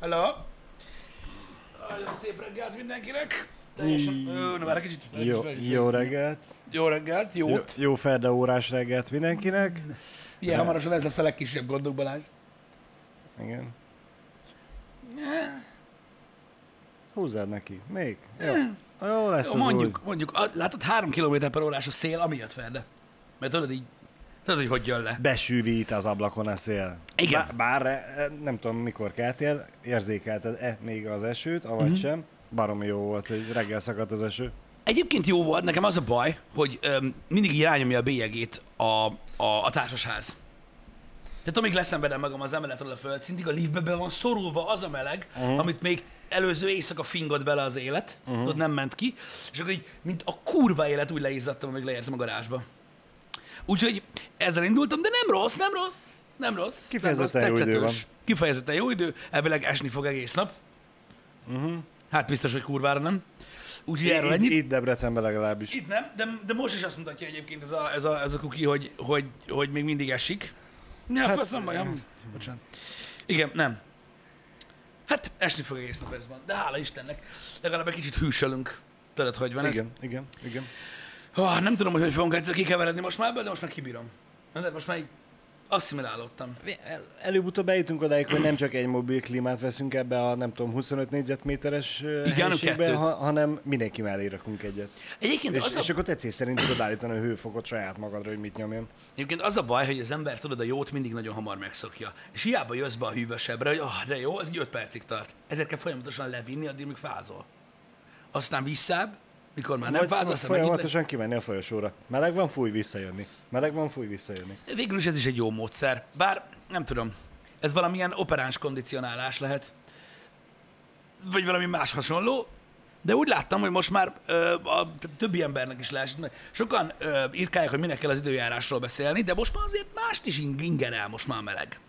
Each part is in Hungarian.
Hello! Nagyon szép reggelt mindenkinek! Teljesen... Ö, Na már egy kicsit... Jó, jó reggelt. Jó reggelt, Jó, jót! jó ferde órás reggelt mindenkinek. Ilyen hamarosan ez lesz a legkisebb gondok, Balázs. Igen. Húzzad neki. Még. Jó. Jó lesz Jó, az mondjuk, úgy. mondjuk, a, látod, 3 km per órás a szél, amiatt Ferde. Mert tudod így, tudod, hogy hogy jön le. Besűvít az ablakon a szél. Igen. Bár, bár eh, nem tudom, mikor keltél, érzékelted-e még az esőt, avagy Mhm. mm-hmm. sem. Baromi jó volt, hogy reggel szakadt az eső. Egyébként jó volt, nekem az a baj, hogy öm, mindig így rányomja a bélyegét a, a, a társasház. Tehát amíg leszenvedem magam az emeletről a földszintig, a liftbe be van szorulva az a meleg, uh-huh. amit még előző éjszaka fingott bele az élet, uh-huh. tudod, nem ment ki, és akkor így, mint a kurva élet, úgy leizzadtam, amíg leértem a garázsba. Úgyhogy ezzel indultam, de nem rossz, nem rossz, nem rossz. Kifejezetten nem jó rossz, idő tetszetős. Kifejezetten jó idő, elvileg esni fog egész nap. Uh-huh. Hát biztos, hogy kurvára nem. Úgyhogy erről Itt, ennyit. itt Debrecenben legalábbis. Itt nem, de, de most is azt mutatja egyébként ez a, ez a, ez a kuki, hogy, hogy, hogy még mindig esik. Ja, hát, faszom bajom. Bocsánat. Igen, nem. Hát esni fog egész nap ez van. De hála Istennek, legalább egy kicsit hűsölünk. Tudod, hogy van ez? Igen, igen, igen. Oh, nem tudom, hogy hogy fogunk egyszer kikeveredni most már ebből, de most már kibírom. De most már így asszimilálódtam. El, előbb-utóbb eljutunk odáig, hogy nem csak egy mobil klímát veszünk ebbe a nem tudom 25 négyzetméteres Igen, helyiségbe, ha, hanem mindenki mellé rakunk egyet. Egyébként És, az, és a, akkor tetszés szerint tudod állítani a hőfokot saját magadra, hogy mit nyomjon. egyébként az a baj, hogy az ember tudod, a jót mindig nagyon hamar megszokja. És hiába jössz be a hűvösebbre, hogy ah, de jó, ez így 5 percig tart. Ezért kell folyamatosan levinni, addig míg fázol. Aztán visszább, mikor már nem fázol, aztán folyamatosan kimenni a folyosóra. Meleg van, fúj, visszajönni. Meleg van, fúj, visszajönni. Végül is ez is egy jó módszer. Bár nem tudom, ez valamilyen operáns kondicionálás lehet, vagy valami más hasonló, de úgy láttam, hogy most már ö, a többi embernek is mert Sokan ö, írkálják, hogy minek kell az időjárásról beszélni, de most már azért mást is ing- ingerel most már meleg.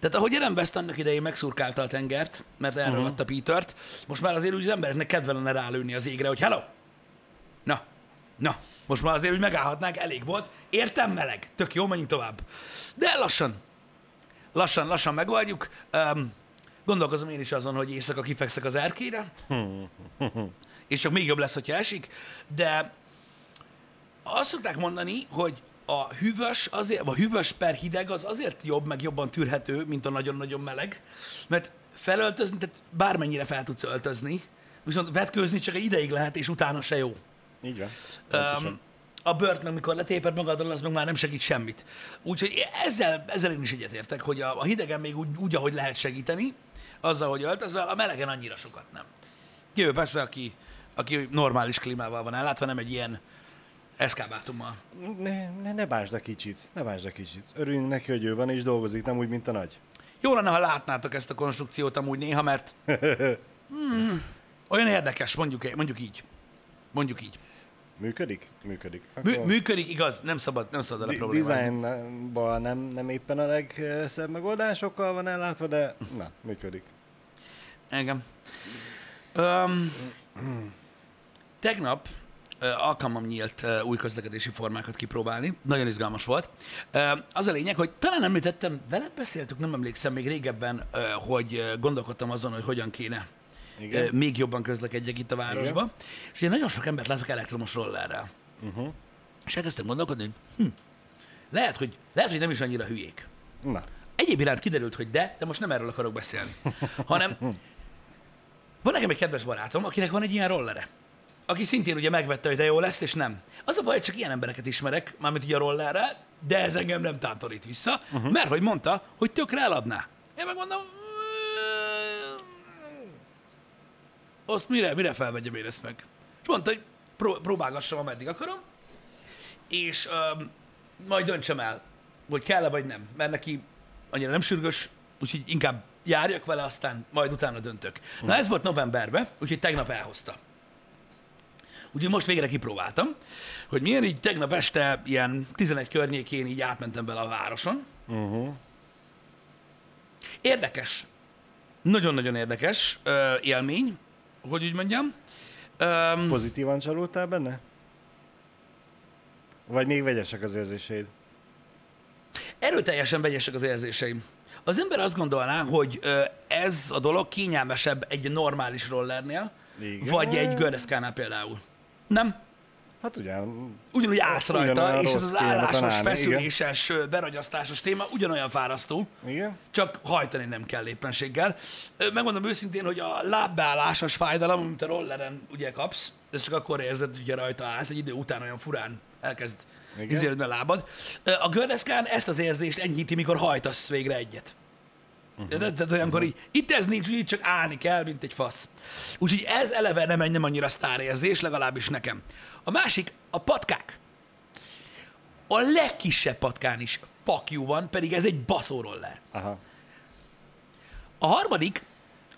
Tehát ahogy Ellen West annak idején megszurkálta a tengert, mert elragadta uh-huh. Petert, most már azért úgy az embereknek kedve lenne rálőni az égre, hogy hello, Na, na, most már azért úgy megállhatnánk, elég volt. Értem meleg, tök jó, menjünk tovább. De lassan, lassan, lassan megoldjuk. Um, gondolkozom én is azon, hogy éjszaka kifekszek az erkére, és csak még jobb lesz, hogyha esik, de azt szokták mondani, hogy a hűvös, azért, a hűvös per hideg az azért jobb, meg jobban tűrhető, mint a nagyon-nagyon meleg, mert felöltözni, tehát bármennyire fel tudsz öltözni, viszont vetkőzni csak egy ideig lehet, és utána se jó. Így van. Um, a bört meg mikor letéped magadon, az meg már nem segít semmit. Úgyhogy ezzel, ezzel én is egyetértek, hogy a, a hidegen még úgy, úgy, ahogy lehet segíteni, azzal, hogy öltözöl, a melegen annyira sokat nem. Kivéve persze, aki, aki normális klímával van ellátva, nem egy ilyen eszkábátummal. Ne, ne, ne básd a kicsit, ne básd a kicsit. Örüljünk neki, hogy ő van és dolgozik, nem úgy, mint a nagy. Jó lenne, ha látnátok ezt a konstrukciót amúgy néha, mert hmm, olyan érdekes, mondjuk, mondjuk így. Mondjuk így. Működik? Működik. Mű, Akkor működik, igaz, nem szabad, nem szabad a di- problémázni. Designban nem, nem éppen a legszebb megoldásokkal van ellátva, de na, működik. Engem. Um, tegnap uh, alkalmam nyílt uh, új közlekedési formákat kipróbálni. Nagyon izgalmas volt. Uh, az a lényeg, hogy talán említettem, veled beszéltük, nem emlékszem még régebben, hogy gondolkodtam azon, hogy hogyan kéne Igen. még jobban közlekedjek itt a városba. Igen. És én nagyon sok embert látok elektromos rollerrel. Uh-huh. És elkezdtem gondolkodni, hogy hm, lehet, hogy, lehet, hogy nem is annyira hülyék. Na, Egyéb iránt kiderült, hogy de, de most nem erről akarok beszélni, hanem van nekem egy kedves barátom, akinek van egy ilyen rollere, aki szintén ugye megvette, hogy de jó lesz, és nem. Az a baj, hogy csak ilyen embereket ismerek, mármint ugye a rollerre, de ez engem nem tántorít vissza, uh-huh. mert hogy mondta, hogy tökre eladná. Én megmondom, azt mire, mire felvegyem én ezt meg? És mondta, hogy pró- próbálgassam, ameddig akarom, és um, majd döntsem el, hogy kell-e vagy nem, mert neki annyira nem sürgős, úgyhogy inkább járjak vele, aztán majd utána döntök. Na ez volt novemberben, úgyhogy tegnap elhozta. Úgyhogy most végre kipróbáltam, hogy milyen így tegnap este ilyen 11 környékén így átmentem bele a városon. uh-huh. Érdekes. Nagyon-nagyon érdekes ö, élmény, hogy úgy mondjam. Öm, pozitívan csalódtál benne? Vagy még vegyesek az érzéseid? erőteljesen vegyesek az érzéseim. Az ember azt gondolná, hogy ez a dolog kényelmesebb egy normális rollernél, Igen. vagy egy gördeszkánál például. Nem? Hát ugye, Ugyanúgy állsz rajta, és ez az állásos, igen. feszüléses, ö, beragyasztásos téma ugyanolyan fárasztó, igen. csak hajtani nem kell éppenséggel. Megmondom őszintén, hogy a lábbeállásos fájdalom, amit a rolleren ugye kapsz, ez csak akkor érzed, hogy ugye rajta állsz, egy idő után olyan furán elkezd Igen. izélődni a lábad. A gördeszkán ezt az érzést enyhíti, mikor hajtasz végre egyet. Uh-huh. Tehát, tehát olyankor így, itt ez nincs, így csak állni kell, mint egy fasz. Úgyhogy ez eleve nem nem annyira sztárérzés, legalábbis nekem. A másik, a patkák. A legkisebb patkán is fuck you van, pedig ez egy baszóroller. Aha. A harmadik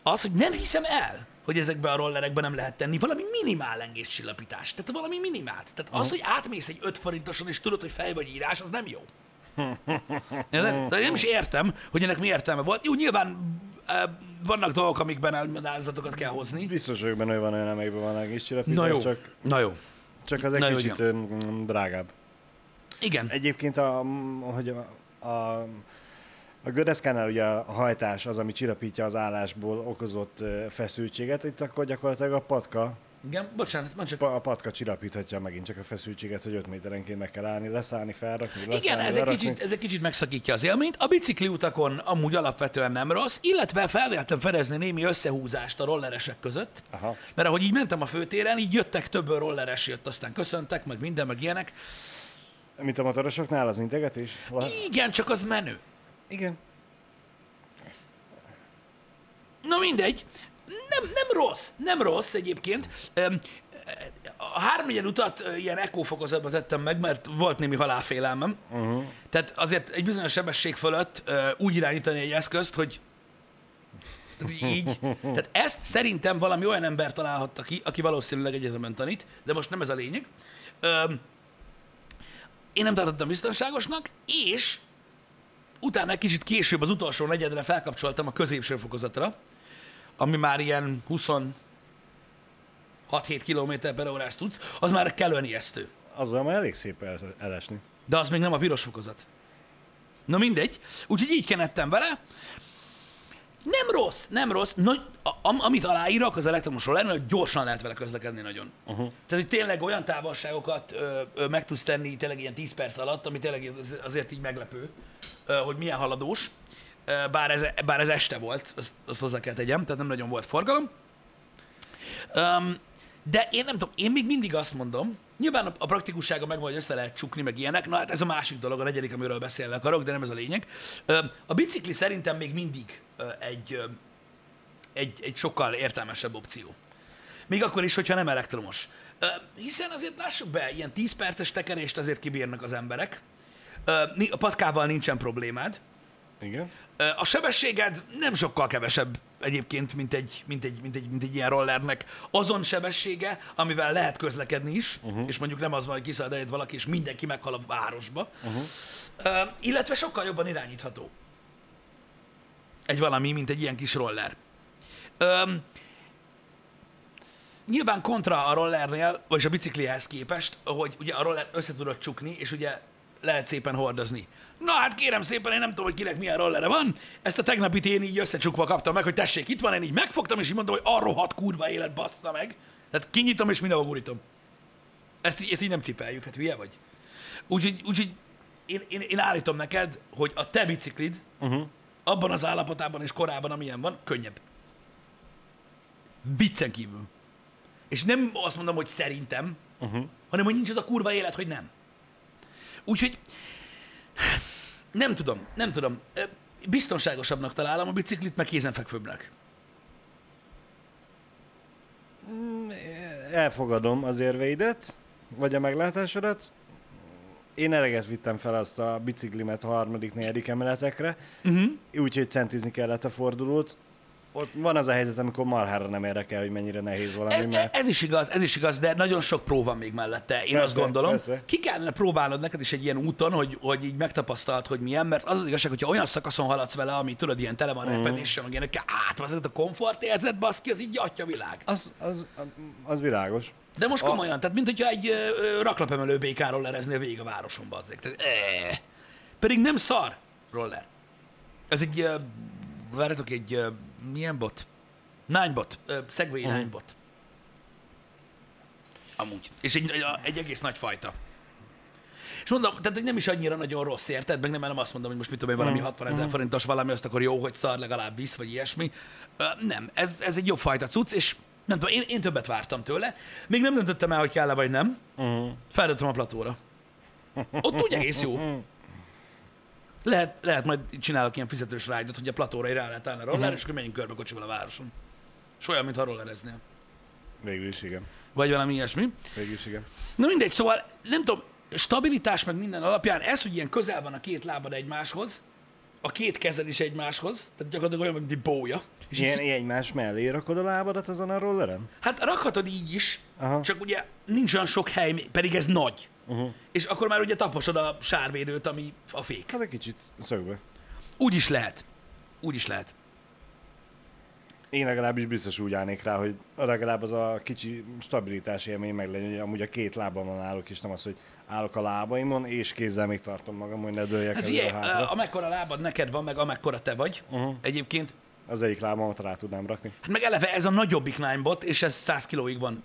az, hogy nem hiszem el, hogy ezekbe a rollerekbe nem lehet tenni valami minimál engéscsillapítást. Tehát valami minimált. Tehát az, hogy átmész egy 5 forintoson, és tudod, hogy fej vagy írás, az nem jó. Én nem is értem, hogy ennek mi értelme volt. Jó, nyilván vannak dolgok, amikben áldozatokat kell hozni. Biztos vagyok benne, hogy van olyan, amelyikben van egész csillapítás, Na jó, csak, na jó. csak az Na egy jó, kicsit mm, drágább. Igen. Egyébként a, hogy a, a, a gördeszkánál ugye a hajtás az, ami csillapítja az állásból okozott feszültséget, itt akkor gyakorlatilag a patka, Igen, bocsánat, mondd csak. a patka csillapíthatja megint csak a feszültséget, hogy 5 méterenként meg kell állni, leszállni, felrakni, leszállni, Igen, ez egy, kicsit, ez egy kicsit megszakítja az élményt. A bicikli utakon amúgy alapvetően nem rossz, illetve felvéltem fedezni némi összehúzást a rolleresek között, Aha. mert ahogy így mentem a főtéren, így jöttek több rolleres jött, aztán köszöntek, meg minden, meg ilyenek. Mint a motorosoknál az integetés? Igen, csak az menő. Igen. Na mindegy, nem, nem rossz, nem rossz egyébként. A háromnegyen utat ilyen ekófokozatba tettem meg, mert volt némi halálfélelmem. Uh-huh. Tehát azért egy bizonyos sebesség fölött úgy irányítani egy eszközt, hogy tehát így. Tehát ezt szerintem valami olyan ember találhatta ki, aki valószínűleg egyetemen tanít, de most nem ez a lényeg. Öm, én nem tartottam biztonságosnak, és utána egy kicsit később, az utolsó negyedre felkapcsoltam a középső fokozatra, ami már ilyen 26-7 km per órás tudsz, az már kellően ijesztő. Azzal már elég szép el, elesni. De az még nem a piros fokozat. Na mindegy, úgyhogy így kenettem vele. Nem rossz, nem rossz. Nagy, a, am, amit aláírok az elektromosról lenne, hogy gyorsan lehet vele közlekedni nagyon. Uh-huh. Tehát, hogy tényleg olyan távolságokat ö, ö, meg tudsz tenni tényleg ilyen 10 perc alatt, ami tényleg az- azért így meglepő, ö, hogy milyen haladós. Ö, bár, ez, bár ez este volt, azt, azt hozzá kell tegyem, tehát nem nagyon volt forgalom. Um, de én nem tudom, én még mindig azt mondom, nyilván a, a praktikussága meg hogy össze lehet csukni, meg ilyenek, na hát ez a másik dolog, a negyedik, amiről beszélni akarok, de nem ez a lényeg. A bicikli szerintem még mindig egy, egy, egy sokkal értelmesebb opció. Még akkor is, hogyha nem elektromos. Ö, Hiszen azért lássuk be, ilyen 10 perces tekerést azért kibírnak az emberek. A patkával nincsen problémád. Igen. A sebességed nem sokkal kevesebb egyébként, mint egy, mint egy, mint egy, mint egy ilyen rollernek. Azon sebessége, amivel lehet közlekedni is, uh-huh. és mondjuk nem az van, hogy kiszalad eljött valaki, és mindenki meghal a városba. Uh-huh. Uh, illetve sokkal jobban irányítható. Egy valami, mint egy ilyen kis roller. Um, nyilván kontra a rollernél, vagy a biciklihez képest, hogy ugye a roller össze tudod csukni, és ugye lehet szépen hordozni. Na hát kérem szépen, én nem tudom, hogy kinek milyen rollere van. Ezt a tegnapit én így összecsukva kaptam meg, hogy tessék, itt van, én így megfogtam, és így mondtam, hogy arról hat kurva élet bassza meg. Tehát kinyitom, és mindenhol gurítom. Ezt, ezt így nem cipeljük, hát hülye vagy. Úgyhogy, úgyhogy én, én, én állítom neked, hogy a te biciklid uh-huh. abban az állapotában és korában, amilyen van, könnyebb. Viccen kívül. És nem azt mondom, hogy szerintem, uh-huh. hanem hogy nincs az a kurva élet, hogy nem. Úgyhogy nem tudom, nem tudom. Biztonságosabbnak találom a biciklit, meg kézenfekvőbbnek. Elfogadom az érveidet, vagy a meglátásodat. Én eleget vittem fel azt a biciklimet a harmadik, negyedik emeletekre, uh-huh. úgyhogy centizni kellett a fordulót. Ott van az a helyzet, amikor marhára nem érdekel, hogy mennyire nehéz valami, Ez, mert ez is igaz, ez is igaz, de nagyon sok pró van még mellette, én Persze, azt gondolom. persze. Ki kellene próbálnod neked is egy ilyen úton, hogy, hogy így megtapasztalt, hogy milyen, mert az az igazság, hogyha olyan szakaszon haladsz vele, ami tudod, ilyen tele van mm. repedéssel, meg ilyenek, át, a komfort érzet, baszki, az így gyatja világ. az, az, az világos. De most A- komolyan, tehát mint hogyha egy ö, ö, raklapemelő békáról lereznél végig a városon, bazzeg. Tehát, eh. Pedig nem szar roller. Ez egy, uh, várjatok, egy, milyen bot? Ninebot, Segway Mhm. Ninebot. Amúgy. És egy, egy, egy egész nagy fajta. És mondom, tehát nem is annyira nagyon rossz, érted? Meg nem, nem azt mondom, hogy most mit tudom én, valami 60 ezer forintos valami, azt akkor jó, hogy szar legalább visz, vagy ilyesmi. Ö, nem, ez, ez egy jobb fajta cucc, és nem tudom, én, én többet vártam tőle. Még nem döntöttem el, hogy kell-e vagy nem. Uh-huh. Feldöntöm a platóra. Ott úgy egész jó. Lehet, lehet majd csinálok ilyen fizetős rájdot, hogy a platóra rá lehet állni a roller, uh-huh. és akkor menjünk körbe kocsival a városon. És olyan, mintha rollereznél. Végül is igen. Vagy valami ilyesmi. Végül is igen. Na mindegy, szóval nem tudom, stabilitás meg minden alapján, ez, hogy ilyen közel van a két lábad egymáshoz, a két kezed is egymáshoz, tehát gyakorlatilag olyan, mint egy bója. És Ilyen, így, egymás mellé rakod a lábadat azon a rolleren? hát rakhatod így is, Aha. csak ugye nincs olyan sok hely, pedig ez nagy. Uh-huh. És akkor már ugye taposod a sárvédőt, ami a fék. Hát egy kicsit szögbe. Úgy is lehet. Úgy is lehet. Én legalábbis biztos úgy állnék rá, hogy legalább az a kicsi stabilitás élmény meg legyen, hogy amúgy a két lábamon állok, és nem az, hogy állok a lábaimon, és kézzel még tartom magam, hogy ne dőljek Hát figyelj, a hátra. amekkora lábad neked van, meg amekkora te vagy, uh-huh. egyébként, Az egyik lábamat rá tudnám rakni. hát meg eleve ez a nagyobbik Ninebot, és ez 100 kilóig van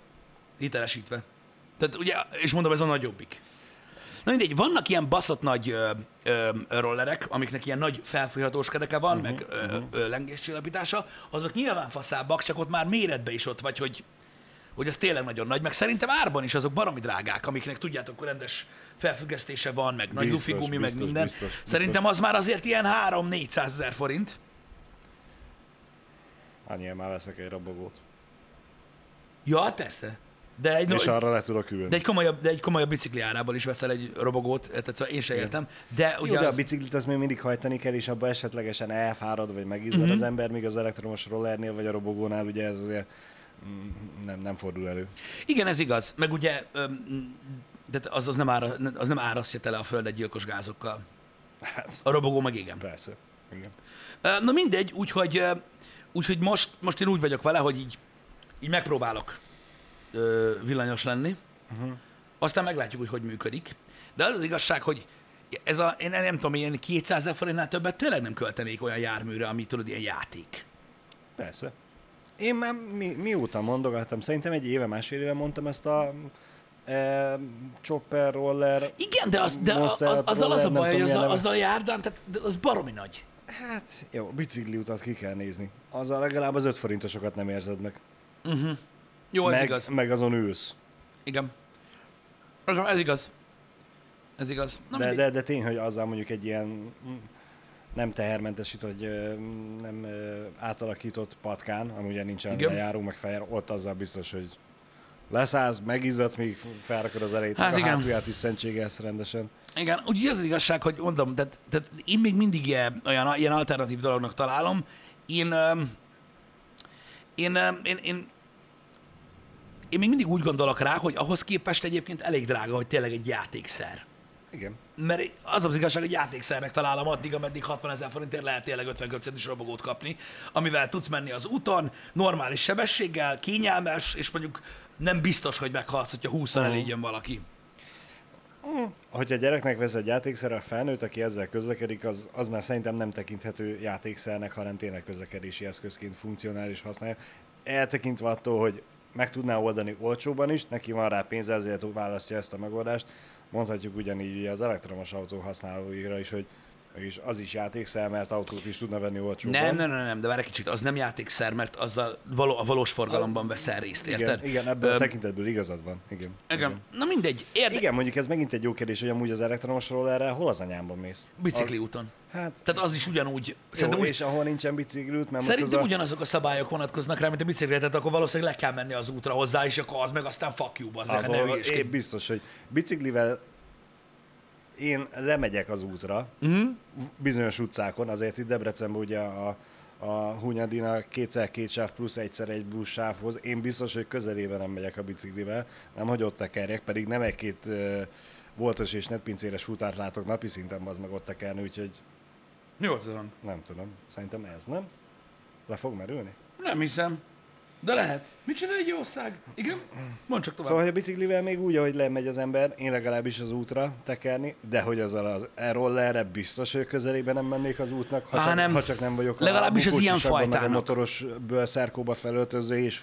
hitelesítve. Tehát ugye, és mondom, ez a nagyobbik. Na mindegy, vannak ilyen baszott nagy ö, ö, rollerek, amiknek ilyen nagy felfújhatós kereke van, uh-huh, meg ö, ö, lengéscsillapítása, azok nyilván faszábbak, csak ott már méretbe is ott vagy, hogy, hogy az tényleg nagyon nagy, meg szerintem árban is azok baromi drágák, amiknek tudjátok, rendes felfüggesztése van, meg nagy Biztos, lufi gumi, meg biztos, minden. biztos, biztos. Szerintem az már azért ilyen 3-400 ezer forint. Annyi már veszek egy rabogót. Ja, hát persze. De egy, És no, arra le tudok ülni. de egy, komolyabb, de egy komolyabb bicikli árából is veszel egy robogót, tehát szóval én se értem. De Jó, ugye de a az, biciklit azt még mindig hajtani kell, és abba esetlegesen elfárad, vagy megizzad uh-huh. az ember, míg az elektromos rollernél, vagy a robogónál ugye ez azért mm, nem, nem fordul elő. igen, ez igaz. Meg ugye, de az, az, nem ára, az nem árasztja tele a földet gyilkos gázokkal. Hát, A robogó meg igen. persze. Igen. Na mindegy, úgyhogy, úgyhogy most, most én úgy vagyok vele, hogy így, így megpróbálok ö, villanyos lenni. Uh-huh. Aztán meglátjuk, hogy hogy működik. De az az igazság, hogy ez a, én nem tudom, ilyen 200 ezer forintnál többet tényleg nem költenék olyan járműre, ami tudod, ilyen játék. Persze. Én már mi, mióta mondogattam, szerintem egy éve, másfél éve mondtam ezt a e, chopper roller. Igen, de, az, de az, Monster az, azzal az a roller, baj, hogy az, a, azzal a járdán, tehát de az baromi nagy. Hát, jó, bicikliutat ki kell nézni. Azzal legalább az 5 forintosokat nem érzed meg. Jó, ez meg, igaz. meg azon ülsz. Igen. Ez igaz. Ez igaz. Na, De, de, de tény, hogy azzal mondjuk egy ilyen mm, nem tehermentesít, vagy nem átalakított patkán, ami ugye nincsen Igen. lejáró, meg fejár, ott azzal biztos, hogy leszállsz, megizzadsz, míg felrakod az elejét, Hát a igen. hátulját is szentségelsz rendesen. Igen, úgyhogy az az igazság, hogy mondom, tehát, tehát én még mindig ilyen, olyan, ilyen alternatív dolognak találom. Én, én, öm, én, én, én még mindig úgy gondolok rá, hogy ahhoz képest egyébként elég drága, hogy tényleg egy játékszer. Igen. Mert az az igazság, hogy játékszernek találom addig, ameddig 60 ezer forintért lehet tényleg 50 köpcentis robogót kapni, amivel tudsz menni az úton, normális sebességgel, kényelmes, és mondjuk nem biztos, hogy meghalsz, hogyha 20 Mhm. elé jön valaki. Hogyha a gyereknek vesz egy játékszerre, a felnőtt, aki ezzel közlekedik, az, az már szerintem nem tekinthető játékszernek, hanem tényleg közlekedési eszközként funkcionális használja. Eltekintve attól, hogy meg tudná oldani olcsóban is, neki van rá pénze, ezért választja ezt a megoldást. Mondhatjuk ugyanígy az elektromos autó használóira is, hogy és az is játékszer, mert autót is tudna venni olcsóban. Nem, nem, nem, nem, de várj egy kicsit, az nem játékszer, mert azzal való, a valós forgalomban veszel részt, érted? Igen, igen ebből a Öm, tekintetből igazad van. Igen. igen. Na mindegy, érde... Igen, mondjuk ez megint egy jó kérdés, hogy amúgy az elektromos rollerrel hol az anyámban mész? Bicikli úton. Az, hát, Tehát az is ugyanúgy. jó, úgy, és ahol nincsen bicikliút, mert szerintem most az a... ugyanazok a szabályok vonatkoznak rá, mint a biciklitre, tehát akkor valószínűleg le kell menni az útra hozzá, és akkor az meg aztán fuck you, bazzeg, hát ne Azon, hülyéskedj. én biztos, hogy biciklivel én lemegyek az útra, uh-huh. bizonyos utcákon, azért itt Debrecenben ugye a, a Hunyadina kétszer két sáv plusz egyszer egy busz sávhoz, én biztos, hogy közelében nem megyek a biciklivel, nem hogy ott tekerjek, pedig nem egy-két uh, voltos és netpincéres futárt látok napi szinten, az meg ott tekerni, úgyhogy Jó, tudom. nem tudom, szerintem ez nem. Le fog merülni? Nem hiszem. De lehet. Mit csinál egy ország? Igen? Mondd csak tovább. Szóval, hogy a biciklivel még úgy, ahogy lemegy az ember, én legalábbis az útra tekerni, de hogy azzal az rollerre biztos, hogy közelében nem mennék az útnak, ha, Á, csak, nem. ha csak nem vagyok Legalábbis az bukós ilyen a fajtának. motoros bőrszárkóba felöltöző és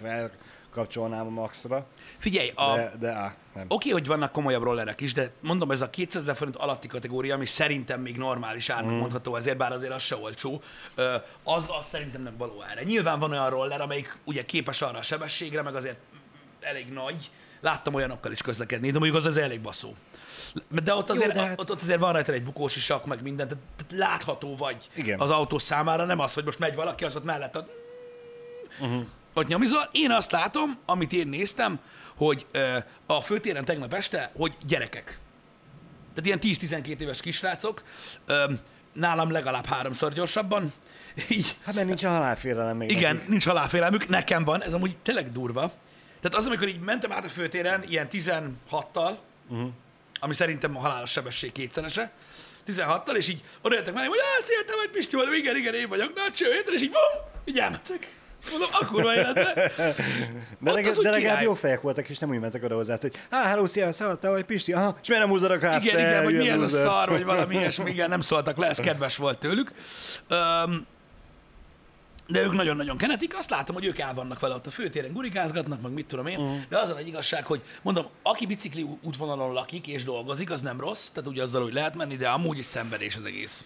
felkapcsolnám a maxra, Figyelj, a, de, de á, nem. Oké, hogy vannak komolyabb rollerek is, de mondom, ez a 200 ezer forint alatti kategória, ami szerintem még normális árnak mm. mondható, ezért bár azért az se olcsó, az, az szerintem nem való erre. Nyilván van olyan roller, amelyik ugye képes arra a sebességre, meg azért elég nagy. Láttam olyanokkal is közlekedni, de mondjuk az az elég baszó. De ott azért, de hát- ott, ott azért van rajta egy bukós isak, meg minden, tehát, tehát látható vagy Igen. az autó számára, nem az, hogy most megy valaki, az ott mellett ott uh-huh. Ott nyomizol. Én azt látom, amit én néztem, hogy ö, a főtéren tegnap este, hogy gyerekek. Tehát ilyen 10-12 éves kisrácok, ö, nálam legalább háromszor gyorsabban. Így, Hát mert nincs halálfélelem még igen, nekik. nincs halálfélelmük, nekem van, ez amúgy tényleg durva. Tehát az, amikor így mentem át a főtéren, ilyen 16-tal, uh-huh. ami szerintem a halálos sebesség kétszerese, 16-tal, és így odajöttek mellém, hogy szia, te vagy Pisti, mondom, igen, igen, én vagyok, na, cső, és így bum, így elmentek. Mondom, a kurva életben. De, Ott legalább, de legalább jó fejek voltak, és nem úgy mentek oda hozzá, hogy há, hello, szia, te vagy Pisti, aha, és miért nem húzod a? Igen, igen, vagy mi ez a szar, vagy valami ilyesmi, igen, nem szóltak le, ez kedves volt tőlük. Öm, de ők nagyon-nagyon kenetik, azt látom, hogy ők el vannak vele ott a főtéren, gurikázgatnak, meg mit tudom én, uh. de az a nagy igazság, hogy mondom, aki bicikli útvonalon lakik és dolgozik, az nem rossz, tehát ugye azzal, hogy lehet menni, de amúgy is szenvedés az egész.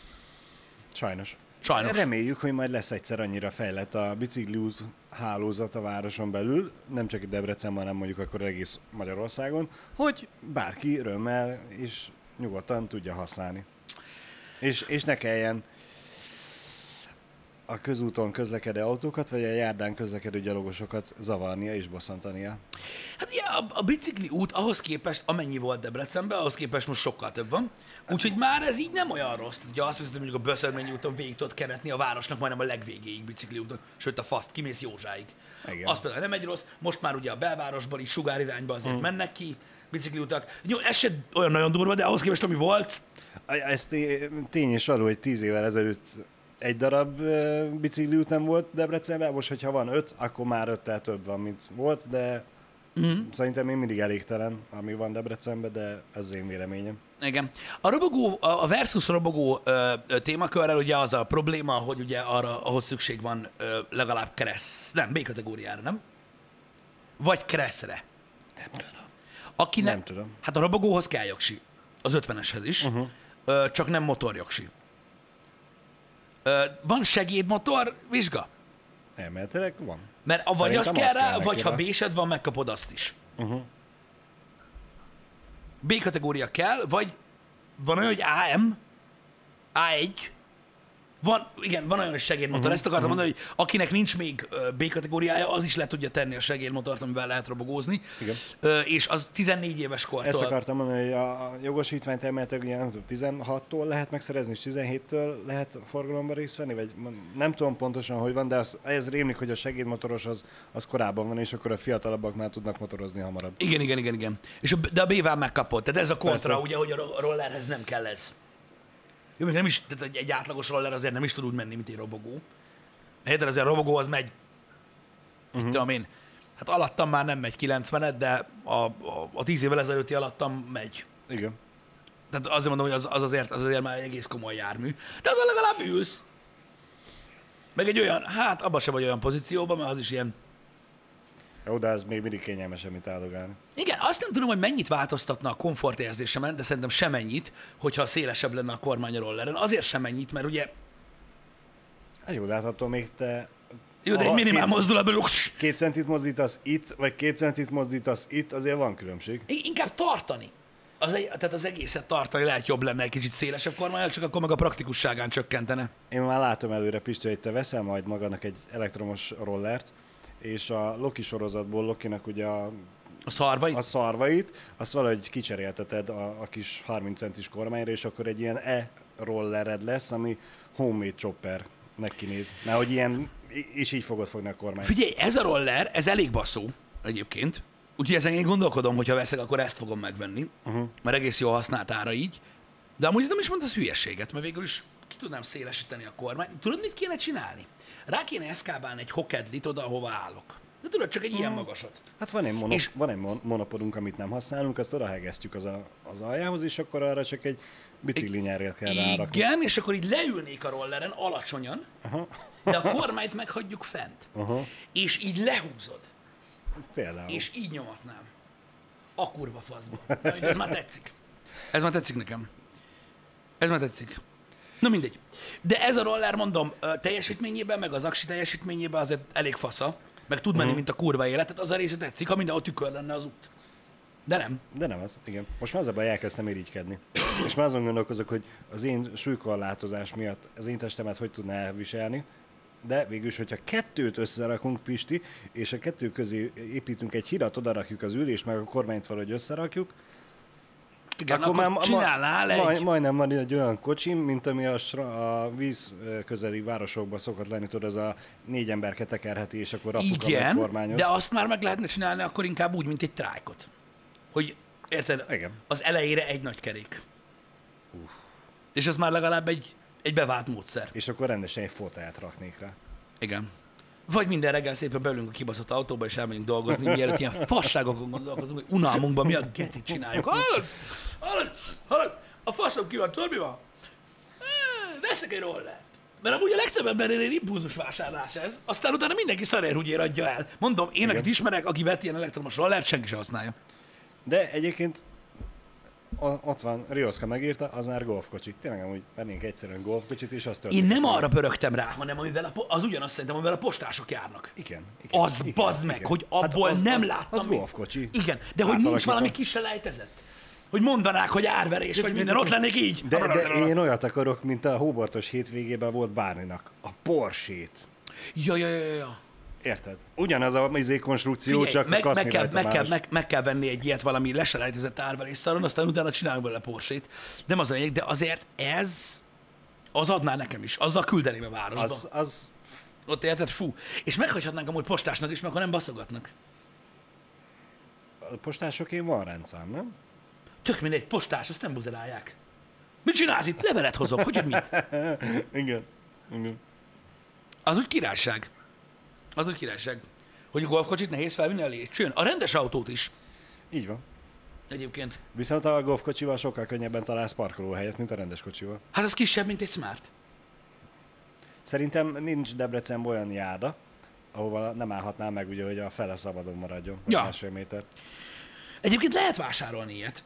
Sajnos. Sajnos. Reméljük, hogy majd lesz egyszer annyira fejlett a bicikliút hálózat a városon belül, nem csak Debrecenben, hanem mondjuk akkor egész Magyarországon, hogy bárki örömmel és nyugodtan tudja használni. És, és ne kelljen a közúton közlekedő autókat, vagy a járdán közlekedő gyalogosokat zavarnia és bosszantania. Hát ugye a, a bicikli út ahhoz képest, amennyi volt Debrecenben, ahhoz képest most sokkal több van. Úgyhogy már ez így nem olyan rossz. Tehát, Ugye azt hiszem, hogy mondjuk a Böszörményi úton végig tudod kenetni a városnak majdnem a legvégéig bicikli úton, sőt a faszt, kimész Józsáig. Igen. Az például nem egy rossz, most már ugye a belvárosban is sugárirányba azért hmm. mennek ki bicikli utak. Jó, ez se olyan nagyon durva, de ahhoz képest, ami volt, Ez té- tény és való, hogy tíz évvel ezelőtt egy darab bicikliút nem volt Debrecenben, most, hogyha van öt, akkor már öttel több van, mint volt, de mm. szerintem még mindig elégtelen, ami van Debrecenben, de ez az én véleményem. Igen. A robogó, a versus robogó ö, ö, témakörrel ugye az a probléma, hogy ugye arra, ahhoz szükség van ö, legalább kereszt, nem, B kategóriára, nem? Vagy keresztre. Nem tudom. Aki Nem tudom. Hát a robogóhoz kell jogsi. Az 50-eshez is. Uh-huh. Ö, csak nem motorjogsi. Van segédmotor, vizsga. Elméletileg van. Mert a vagy Szerintem az az kell rá, kell vagy ha rá. B-sed van, megkapod azt is. Uh-huh. B kategória kell, vagy van olyan, hogy AM, A1, van, igen, van olyan segédmotor. Uh-huh, Ezt akartam uh-huh. mondani, hogy akinek nincs még B kategóriája, az is le tudja tenni a segédmotort, amivel lehet robogózni. Igen. És az 14 éves kortól. Ezt akartam mondani, hogy a jogosítványt elméletileg ugye nem tudom, 16-tól lehet megszerezni, és 17-től lehet forgalomba részt venni, vagy nem tudom pontosan, hogy van, de az, ez rémlik, hogy a segédmotoros az, az korábban van, és akkor a fiatalabbak már tudnak motorozni hamarabb. Igen, igen, igen, igen. És a, de a B-vel megkapod. Tehát ez a kontra, Persze. ugye, hogy a ro- rollerhez nem kell ez. Jó, még nem is, tehát egy, egy átlagos roller azért nem is tud úgy menni, mint egy robogó. Érted, azért a robogó az megy, uh-huh. mit tudom én, hát alattam már nem megy 90-et, de a, a, a 10 évvel ezelőtti alattam megy. Igen. Tehát azért mondom, hogy az, az, azért, az azért már egy egész komoly jármű. De azon legalább ülsz. Meg egy olyan, hát abban se vagy olyan pozícióban, mert az is ilyen Jó, de ez még mindig kényelmesebb, mint áldogálni. Igen, azt nem tudom, hogy mennyit változtatna a komfortérzésemen, de szerintem semennyit, hogyha szélesebb lenne a kormány a rolleren. Azért semennyit, mert ugye, Hát jó, de hát attól még te... jó, de egy minimál két- mozdulatban, Két centit mozdítasz itt, vagy két centit mozdítasz itt, azért van különbség. inkább tartani. Az egy, tehát az egészet tartani lehet jobb lenne egy kicsit szélesebb kormány, csak akkor meg a praktikusságán csökkentene. Én már látom előre, Pisti, hogy te veszel majd magadnak egy elektromos rollert, és a Loki sorozatból Lokinak ugye a, A szarvai? a szarvait, azt valahogy kicserélteted a, a kis 30 centis kormányra, és akkor egy ilyen e-rollered lesz, ami homemade choppernek kinéz. Mert hogy ilyen, és így fogod fogni a kormányt. Figyelj, ez a roller, ez elég basszó egyébként. Úgyhogy ezen én gondolkodom, hogy ha veszek, akkor ezt fogom megvenni, uh-huh. mert egész jól használt ára így. De amúgy nem is mondasz hülyeséget, mert végül is ki tudnám szélesíteni a kormányt. Tudod, mit kéne csinálni? Rá kéne eszkábálni egy hokedlit oda, ahova állok. De tudod, csak egy ilyen magasat. Hát van egy, mono, És- van egy mon- monopodunk, amit nem használunk, azt oda hegesztjük az, a, az aljához, és akkor arra csak egy bicikli nyerget kell rárakni. Igen, és akkor így leülnék a rolleren alacsonyan, Aha. de a kormányt meghagyjuk fent. Aha. És így lehúzod, Például. és így nyomatnám. A kurva faszba. Na, Ez már tetszik. Ez már tetszik nekem. Ez már tetszik. Na mindegy. De ez a roller, mondom, teljesítményében, meg az aksi teljesítményében azért elég fasza, meg tud menni, mint a kurva életet, az a része tetszik, ha mindenhol tükör lenne az út. De nem. De nem az, igen. Most már az a baj, elkezdtem irigykedni. És már azon gondolkozok, hogy az én súlykorlátozás miatt az én testemet hogy tudná elviselni, de végülis, hogyha kettőt összerakunk, Pisti, és a kettő közé építünk egy hidat, oda rakjuk az ülést, meg a kormányt valahogy összerakjuk, Igen, akkor, akkor ma- csinálnál egy... Maj, majdnem van egy olyan kocsim, mint ami a, sra, a víz közeli városokban szokott lenni, tudod, ez a négy emberke tekerheti, és akkor rakjuk a Igen, de azt már meg lehetne csinálni akkor inkább úgy, mint egy trájkot. Hogy, érted? Igen. Az elejére egy nagy kerék. És az már legalább egy, egy bevált módszer. És akkor rendesen egy fotáját raknék rá. Igen. Vagy minden reggel szépen belülünk a kibaszott autóba, és elmegyünk dolgozni, mielőtt ilyen fasságokon gondolkozunk, hogy unalmunkban mi a gecit csináljuk. Hallod? Hallod? Hallod? A faszom ki van, tudod mi van? Veszek egy rollert. Mert amúgy a legtöbb embernél egy impulzus vásárlás ez, aztán utána mindenki szarérhúgyér adja el. Mondom, én, akit ismerek, aki vett ilyen elektromos rollert, senki sem használja. De egyébként ott van, Rioszka megírta, az már golfkocsi. Tényleg amúgy vennénk egyszerűen golfkocsit, és azt Én nem arra pörögtem rá, hanem amivel a, po- az ugyanazt szerintem, amivel a postások járnak. Igen. igen Az igen, bazd meg, igen. hogy Hát abból az, nem az, láttam. Az golfkocsi. Igen, de hogy nincs valami kis lejtezett. Hogy mondanák, hogy árverés, vagy minden, ott lennék így. De, de én olyat akarok, mint a hóbortos hétvégében volt Bárninak. A Porsét. Ja, ja, ja, ja. Érted? Ugyanaz a izé konstrukció, Figyelj, csak meg, meg, kell, meg, kell, meg, meg, kell venni egy ilyet valami leselejtezett árverés szaron, aztán utána csinálunk belőle Porsét. Nem az a lényeg, de azért ez, az adná nekem is. Azzal küldeném a városba. Az... Az, Ott érted? Fú. És meghagyhatnánk amúgy postásnak is, mert akkor nem baszogatnak. a postásokén van rendszám, nem? Tök mindegy, postás, azt nem buzerálják. Mit csinálsz itt? Levelet hozok, hogy hogy mit? Igen. Igen. Az úgy királyság. Az úgy királyság. Hogy a golfkocsit nehéz felvinni a lépcsőn. A rendes autót is Így van. egyébként. Viszont a golfkocsival sokkal könnyebben találsz parkolóhelyet, mint a rendes kocsival. Hát az kisebb, mint egy Smart. Szerintem nincs Debrecenben olyan járda, ahova nem állhatnál meg, ugye, hogy a fele szabadon maradjon. Ja. Másfél méter. Egyébként lehet vásárolni ilyet.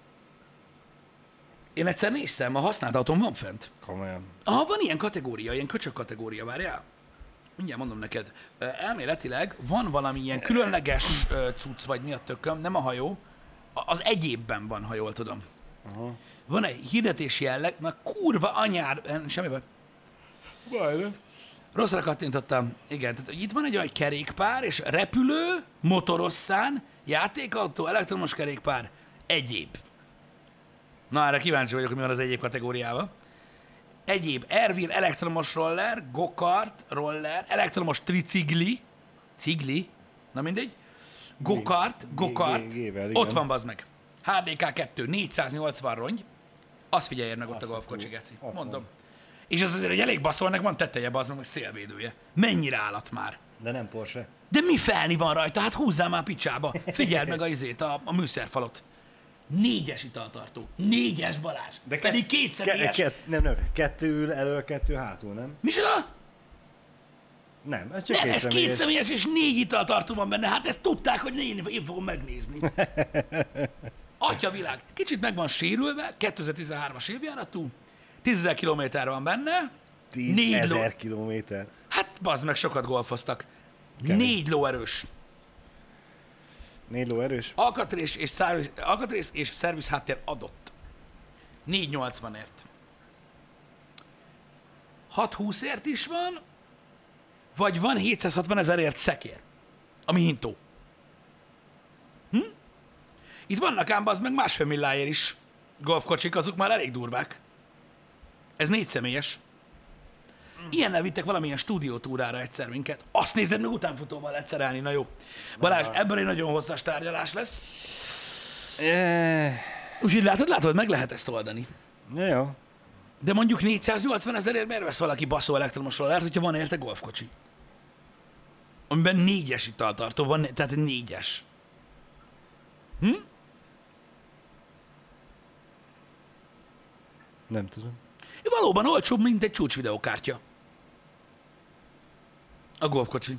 Én egyszer néztem, a használt autón van fent. Komolyan. Aha, van ilyen kategória, ilyen köcsök kategória, várjál. Mindjárt mondom neked. Elméletileg van valami ilyen különleges cucc, vagy mi a tököm, nem a hajó, az egyébben van, ha jól tudom. Aha. Van egy hirdetési jelleg, na kurva anyár, semmi baj. Majdnem. Rosszra kattintottam. Igen, tehát hogy itt van egy olyan kerékpár, és repülő, motorosszán, játékautó, elektromos kerékpár, egyéb. Na, erre kíváncsi vagyok, hogy mi van az egyéb kategóriában. Egyéb, Ervin elektromos roller, gokart roller, elektromos tricigli, cigli, na mindegy, gokart, gokart, ott van bazd meg. HDK 2, 480 rongy, azt figyeljen meg ott a golfkocsi, geci. Mondom. És az azért egy elég baszolnak, van teteje, bazd meg, meg szélvédője. Mennyire állat már. De nem Porsche. De mi felni van rajta? Hát húzzál már picsába. Figyeld meg a izét, a, a műszerfalot. Négyes italtartó. Négyes Balázs. De ke- Pedig két személyes. Ke- ke- nem, nem. Kettő elő, kettő hátul, nem? Micsoda? Nem, ez csak Nem, két ez két személyes. személyes, és négy italtartó van benne. Hát ezt tudták, hogy én, én fogom megnézni. Atya világ. Kicsit meg van sérülve, 2013-as évjáratú, 10 000 kilométer van benne, 10 négy ló- ezer kilométer. Hát bazd meg, sokat golfoztak. Kemény. Négy lóerős. Négy ló erős? Alkatrész és, szerviz, alkatrész és szerviz háttér adott. 480-ért. 620-ért is van, vagy van 760 ezerért szekér, ami hintó. Hm? Itt vannak ám az meg másfél milláért is golfkocsik, azok már elég durvák. Ez négy személyes. Ilyennel vittek valamilyen stúdiótúrára egyszer minket. Azt nézed meg utánfutóval lehet szerelni, na jó. Balázs, ebből egy nagyon hosszas tárgyalás lesz. Úgyhogy látod, látod, meg lehet ezt oldani. Ja, jó. De mondjuk 480 ezerért miért vesz valaki baszó elektromos rollert, hogyha van érte golfkocsi? amiben négyes italtartó van, tehát négyes. Nem tudom. Valóban olcsóbb, mint egy csúcs videokártya. A golfkocsi.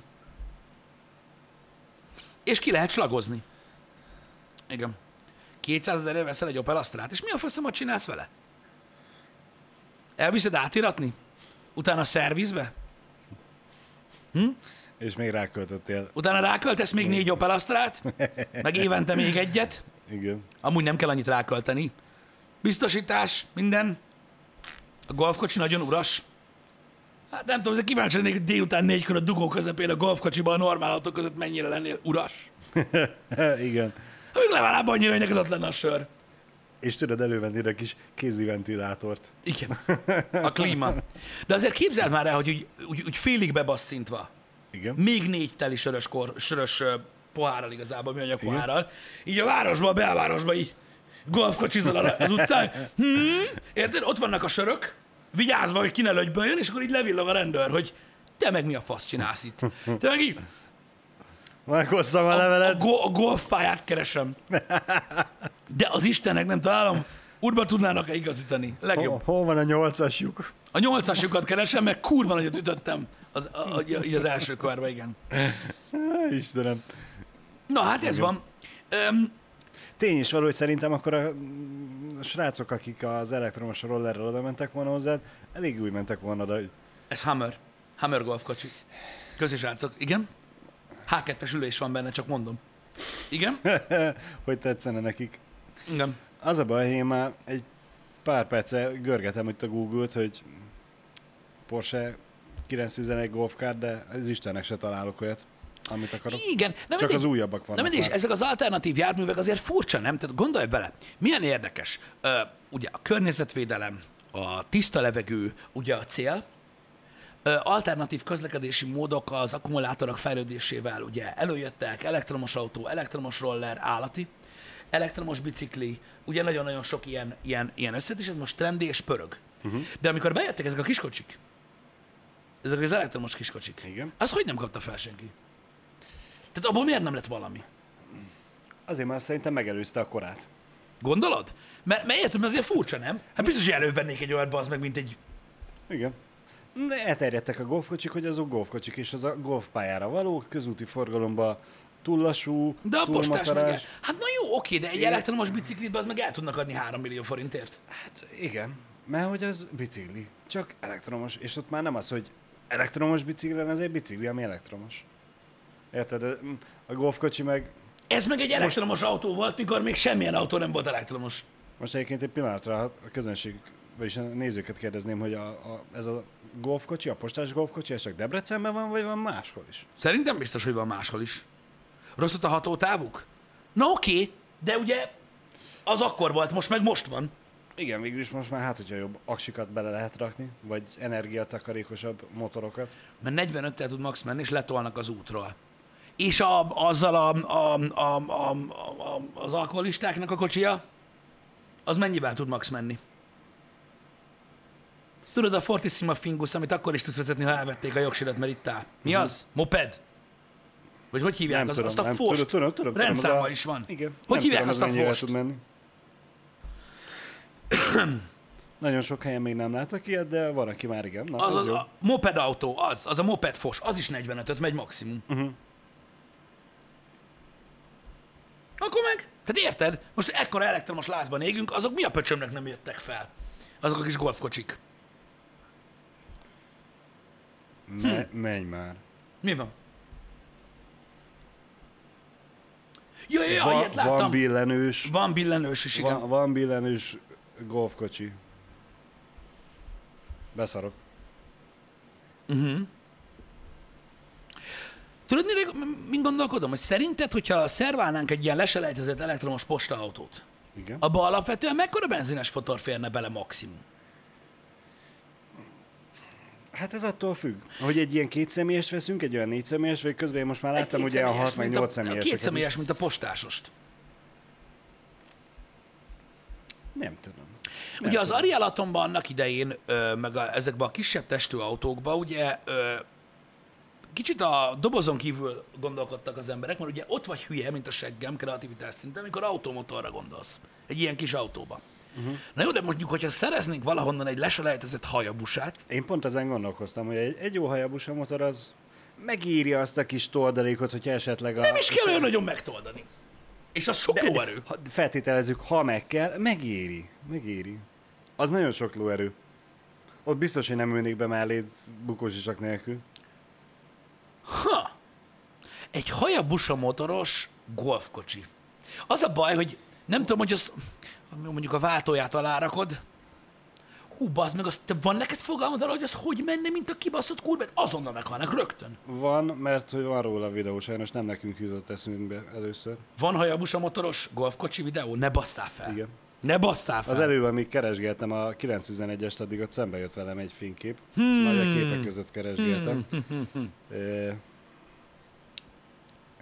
És ki lehet slagozni. Igen. 200 ezer veszel egy Opel Astrát, és mi a faszomat csinálsz vele? Elviszed átiratni? Utána szervizbe? És még ráköltöttél. Utána ráköltesz még négy Opel Astrát? Meg évente még egyet? Igen. Amúgy nem kell annyit rákölteni. Biztosítás, minden. A golfkocsi nagyon uras. Hát nem tudom, kíváncsi lennék, hogy délután négykor a dugó közepén a golfkocsiban a normál autók között mennyire lennél uras. Igen. Ha még legalább annyira, hogy neked ott lenne a sör. És tudod elővenni a kis kézi ventilátort. Igen. A klíma. De azért képzeld már el, hogy úgy, úgy, úgy félig bebasszintva, Igen. még négy teli sörös, kor, sörös pohárral igazából, műanyag pohárral, így a városba, a belvárosba így golfkocsizol az utcán. Hmm, érted? Ott vannak a sörök, vigyázva, hogy ki ne lögyböljön, és akkor így levillog a rendőr, hogy te meg mi a fasz csinálsz itt? Te meg így Meghoztam a a, a, levelet. go- a golfpályát keresem. De az Istenek nem találom, úrba tudnának-e igazítani? Legjobb. Hol, hol van a nyolcas lyuk? A nyolcasukat keresem, meg kurva nagyot ütöttem az, a, a, így az első körbe, igen. Istenem. Na hát ez van. Öm, Tény is való, hogy szerintem akkor a, a srácok, akik az elektromos rollerrel oda mentek volna hozzá, elég úgy mentek volna oda, hogy ez Hammer. Hammer golf kocsi. Köszi srácok. Igen? H2-es ülés van benne, csak mondom. Igen? hogy tetszene nekik. Igen. Az a baj, én már egy pár perce görgetem itt a Google-t, hogy Porsche 911 Golf Car, de az Istennek se találok olyat, amit akarok. Igen. Nem Csak mindegy. az újabbak Na vannak mindig, és már. ezek az alternatív járművek azért furcsa, nem? Tehát gondolj bele, milyen érdekes. Ö, ugye a környezetvédelem, a tiszta levegő, ugye a cél, alternatív közlekedési módok az akkumulátorok fejlődésével ugye előjöttek, elektromos autó, elektromos roller, állati, elektromos bicikli, ugye nagyon-nagyon sok ilyen, ilyen, ilyen összet, és ez most trendi és pörög. Uh-huh. De amikor bejöttek ezek a kiskocsik, ezek az elektromos kiskocsik, Igen. az hogy nem kapta fel senki? Tehát abból miért nem lett valami? Azért már szerintem megelőzte a korát. Gondolod? Mert, mert érted, mert azért furcsa, nem? Hát biztos, hogy elővennék egy olyat, az meg, mint egy... Igen. Elterjedtek a golfkocsik, hogy azok golfkocsik, és az a golfpályára való, közúti forgalomba túl lassú, De a túl postás meg... El... macerás. Hát na jó, oké, de egy elektromos biciklitbe az meg el tudnak adni 3 millió forintért. Hát igen, mert hogy az bicikli, csak elektromos, és ott már nem az, hogy elektromos bicikli, hanem ez egy bicikli, ami elektromos. Érted? A golfkocsi meg, Ez meg egy elektromos autó volt, mikor még semmilyen autó nem volt elektromos. most egyébként egy pillanatra a közönség, vagyis a nézőket kérdezném, hogy a, a, ez a golfkocsi, a postás golfkocsi, ez csak Debrecenben van, vagy van máshol is? Szerintem biztos, hogy van máshol is. Rossz ott a hatótávuk? Na oké, de ugye az akkor volt, most meg most van. Igen, végül is most már hát, hogyha jobb aksikat bele lehet rakni, vagy energiatakarékosabb motorokat. Mert 45-tel tud max menni, és letolnak az útról. És a, azzal a, a, a, a, a, az alkoholistáknak a kocsia, az mennyivel tud max menni? Tudod, a Fortissima Fingus, amit akkor is tudsz vezetni, ha elvették a jogsirat, mert itt áll. Mi az? Moped? Vagy hogy hívják? Nem az, tudom, azt a nem, Fost? tudom, tudom, tudom, tudom, Rendszáma a- is van. Igen. Hogy nem hívják tudom, azt az a Fost? tud menni. Nagyon sok helyen még nem látok ilyet, de van, aki már igen. Na, Az, az, az a moped autó, az, az a moped fos, az is 45-öt megy maximum. Mhm. Akkor meg, tehát érted? Most ekkora elektromos lázban égünk, azok mi a pöcsömnek nem jöttek fel? Azok a kis golfkocsik. Me- menj már. Mi van? Ja, ja, ja, van, ilyet láttam. van billenős, van billenős is, igen. van, van billenős golfkocsi. Beszarok. Tudod, mire, mint gondolkodom? Hogy szerinted, hogyha szerválnánk egy ilyen leselejtezett elektromos postaautót, Igen. abba alapvetően mekkora benzines fotor férne bele maximum? Hát ez attól függ, hogy egy ilyen kétszemélyes veszünk, egy olyan négyszemélyes, vagy közben én most már láttam ugye a kétszemélyes, 6 meg mint 8 a, a személyes. Két személyes, mint a postásost. Nem tudom. Ugye az Arialatomban annak idején, ö, meg a, ezekben a kisebb testű autókban, ugye ö, kicsit a dobozon kívül gondolkodtak az emberek, mert ugye ott vagy hülye, mint a seggem kreativitás szinten, amikor automotorra gondolsz. Egy ilyen kis autóba. Uh-huh. Na jó, de mondjuk, hogyha szereznénk valahonnan egy leselejtezett hajabusát, Én pont ezen gondolkoztam, hogy egy, egy jó hajabusa motor az megírja azt a kis toldalékot, hogyha esetleg a... nem is kell olyan nagyon megtoldani. És az sok lóerő. Ha, feltételezzük, ha meg kell, megéri. Megéri. Az nagyon sok lóerő. Ott biztos, hogy nem ülnék be melléd bukósisak nélkül. Ha! Egy hajabusa motoros golfkocsi. Az a baj, hogy nem tudom, hogy az mondjuk a váltóját alárakod, hú, bazd meg, az, te van neked fogalmad arra, hogy az hogy menne, mint a kibaszott kurvet? Azonnal meghalnak rögtön. Van, mert hogy van róla videó, sajnos nem nekünk jutott eszünkbe először. Van hajabusa motoros golfkocsi videó? Ne basszál fel. Igen. Ne basszál fel. Az előbb, amíg keresgéltem a 911-est, addig ott szembe jött velem egy fénykép. Hmm. Nagy a képek között keresgéltem. Hmm. E...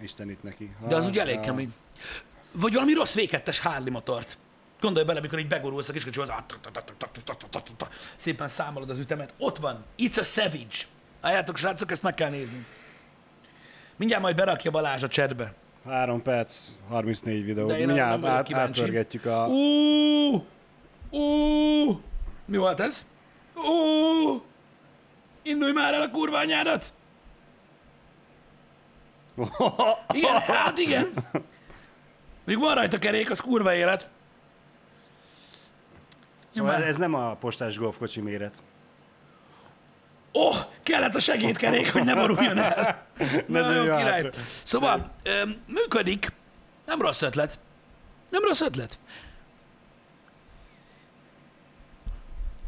Isten itt neki. Ha, De az ugye elég ha- kemény. Vagy valami rossz V2-es Harley motort. Gondolj bele, amikor így begorulsz a kiskocsiba, az szépen számolod az ütemet. Ott van. It's a Savage. Álljátok, srácok, ezt meg kell nézni. Mindjárt majd berakja Balázs a chatbe. 3 perc, 34 videó. De én Mindjárt nem át, átpörgetjük a... Ú, ú, mi volt ez? Ú, indulj már el a kurva anyádat! Igen, hát igen. Még van rajta kerék, az kurva élet. Szóval Nyomán. ez nem a postás golfkocsi méret. Ó, oh, kellett a segédkerék, hogy ne boruljon el. Ne Na, jó, király. hátra. Szóval, működik. Nem rossz ötlet. Nem rossz ötlet.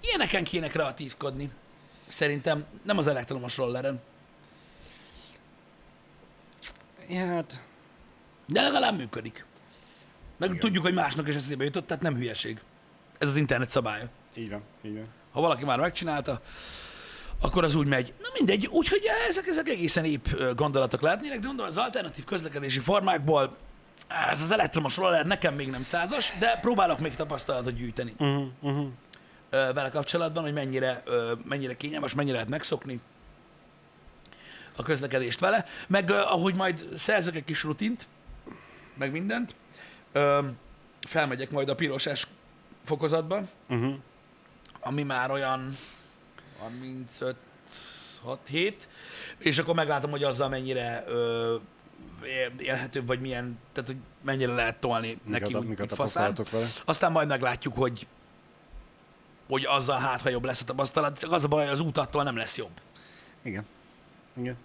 Ilyeneken kéne kreatívkodni. Szerintem nem az elektromos rolleren. Ja, hát De legalább működik. Meg Igen. tudjuk, hogy másnak is eszébe jutott, tehát nem hülyeség. Ez az internet szabálya. így van, így van. Ha valaki már megcsinálta, akkor az úgy megy. Na mindegy, úgyhogy ezek, ezek egészen épp gondolatok lehetnének, de mondom, az alternatív közlekedési formákból ez az elektromos roller nekem még nem százas, de próbálok még tapasztalatot gyűjteni Uh-huh, uh-huh. vele kapcsolatban, hogy mennyire, mennyire kényelmes, mennyire lehet megszokni a közlekedést vele, meg ahogy majd szerzek egy kis rutint, meg mindent, felmegyek majd a piroses fokozatba, Uh-huh. ami már olyan 35 6 7 és akkor meglátom, hogy azzal mennyire ö, él- élhetőbb, vagy milyen, tehát hogy mennyire lehet tolni neki úgy, úgy faszán. vele? Aztán majd meglátjuk, hogy hogy azzal hát, ha jobb lesz a tapasztalat, csak az a baj, az út attól nem lesz jobb. Igen. Igen.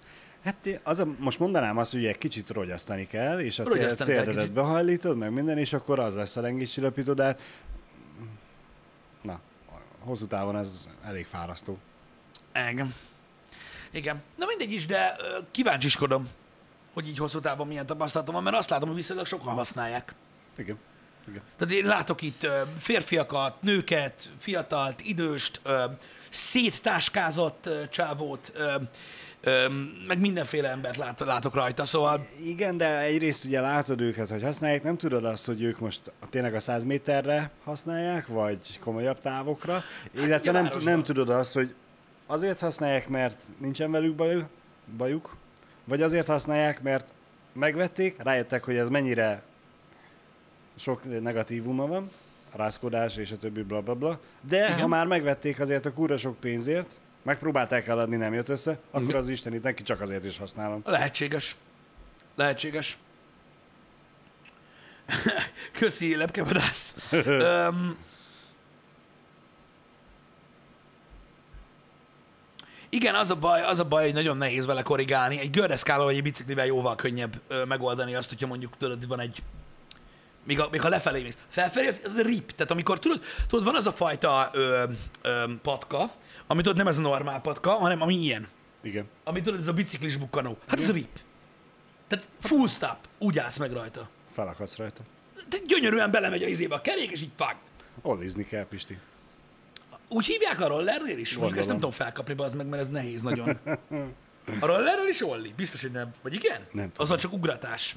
Hát az a, most mondanám azt, hogy egy kicsit rogyasztani kell, és a térdedet behajlítod, meg minden, és akkor az lesz a lengéscsillapító, de hosszú távon ez elég fárasztó. Igen. Igen. Na mindegy is, de kíváncsiskodom, hogy így hosszú távon milyen tapasztalatom van, mert azt látom, hogy viszonylag sokan használják. Igen. Igen. Tehát én látok itt férfiakat, nőket, fiatalt, időst, széttáskázott csávót, meg mindenféle embert lát, látok rajta, szóval Igen, de egyrészt ugye látod őket, hogy használják, nem tudod azt, hogy ők most tényleg a 100 méterre használják, vagy komolyabb távokra, illetve ugye nem, nem tudod azt, hogy azért használják, mert nincsen velük bajuk, bajuk, vagy azért használják, mert megvették, rájöttek, hogy ez mennyire sok negatívuma van, rázkodás és a többi bla bla bla, de Igen. ha már megvették azért a kurva sok pénzért, megpróbálták eladni, nem jött össze, akkor az istenit neki csak azért is használom. lehetséges. Lehetséges. Köszi, lepkevadász. um, igen, az a baj, az a baj, hogy nagyon nehéz vele korrigálni. Egy gördeszkával vagy egy biciklivel jóval könnyebb ö, megoldani azt, hogyha mondjuk tudod, van egy még, a, még ha lefelé mész. Felfelé az, az a rip. Tehát amikor tudod, tudod, van az a fajta ö, ö, patka, ami tudod, nem ez a normál patka, hanem ami ilyen. Igen. Ami tudod, ez a biciklis bukkanó. Hát ez a rip. Tehát full stop. Úgy állsz meg rajta. Felakadsz rajta. Tehát gyönyörűen belemegy a izébe a kerék, és így fakt. Ollizni kell, Pisti. Úgy hívják a rollernél is? Mondjuk ezt nem tudom felkapni, az meg, mert ez nehéz nagyon. A rollerről is Olli? Biztos, hogy nem. Vagy igen? Nem tudom. Azzal csak ugratás.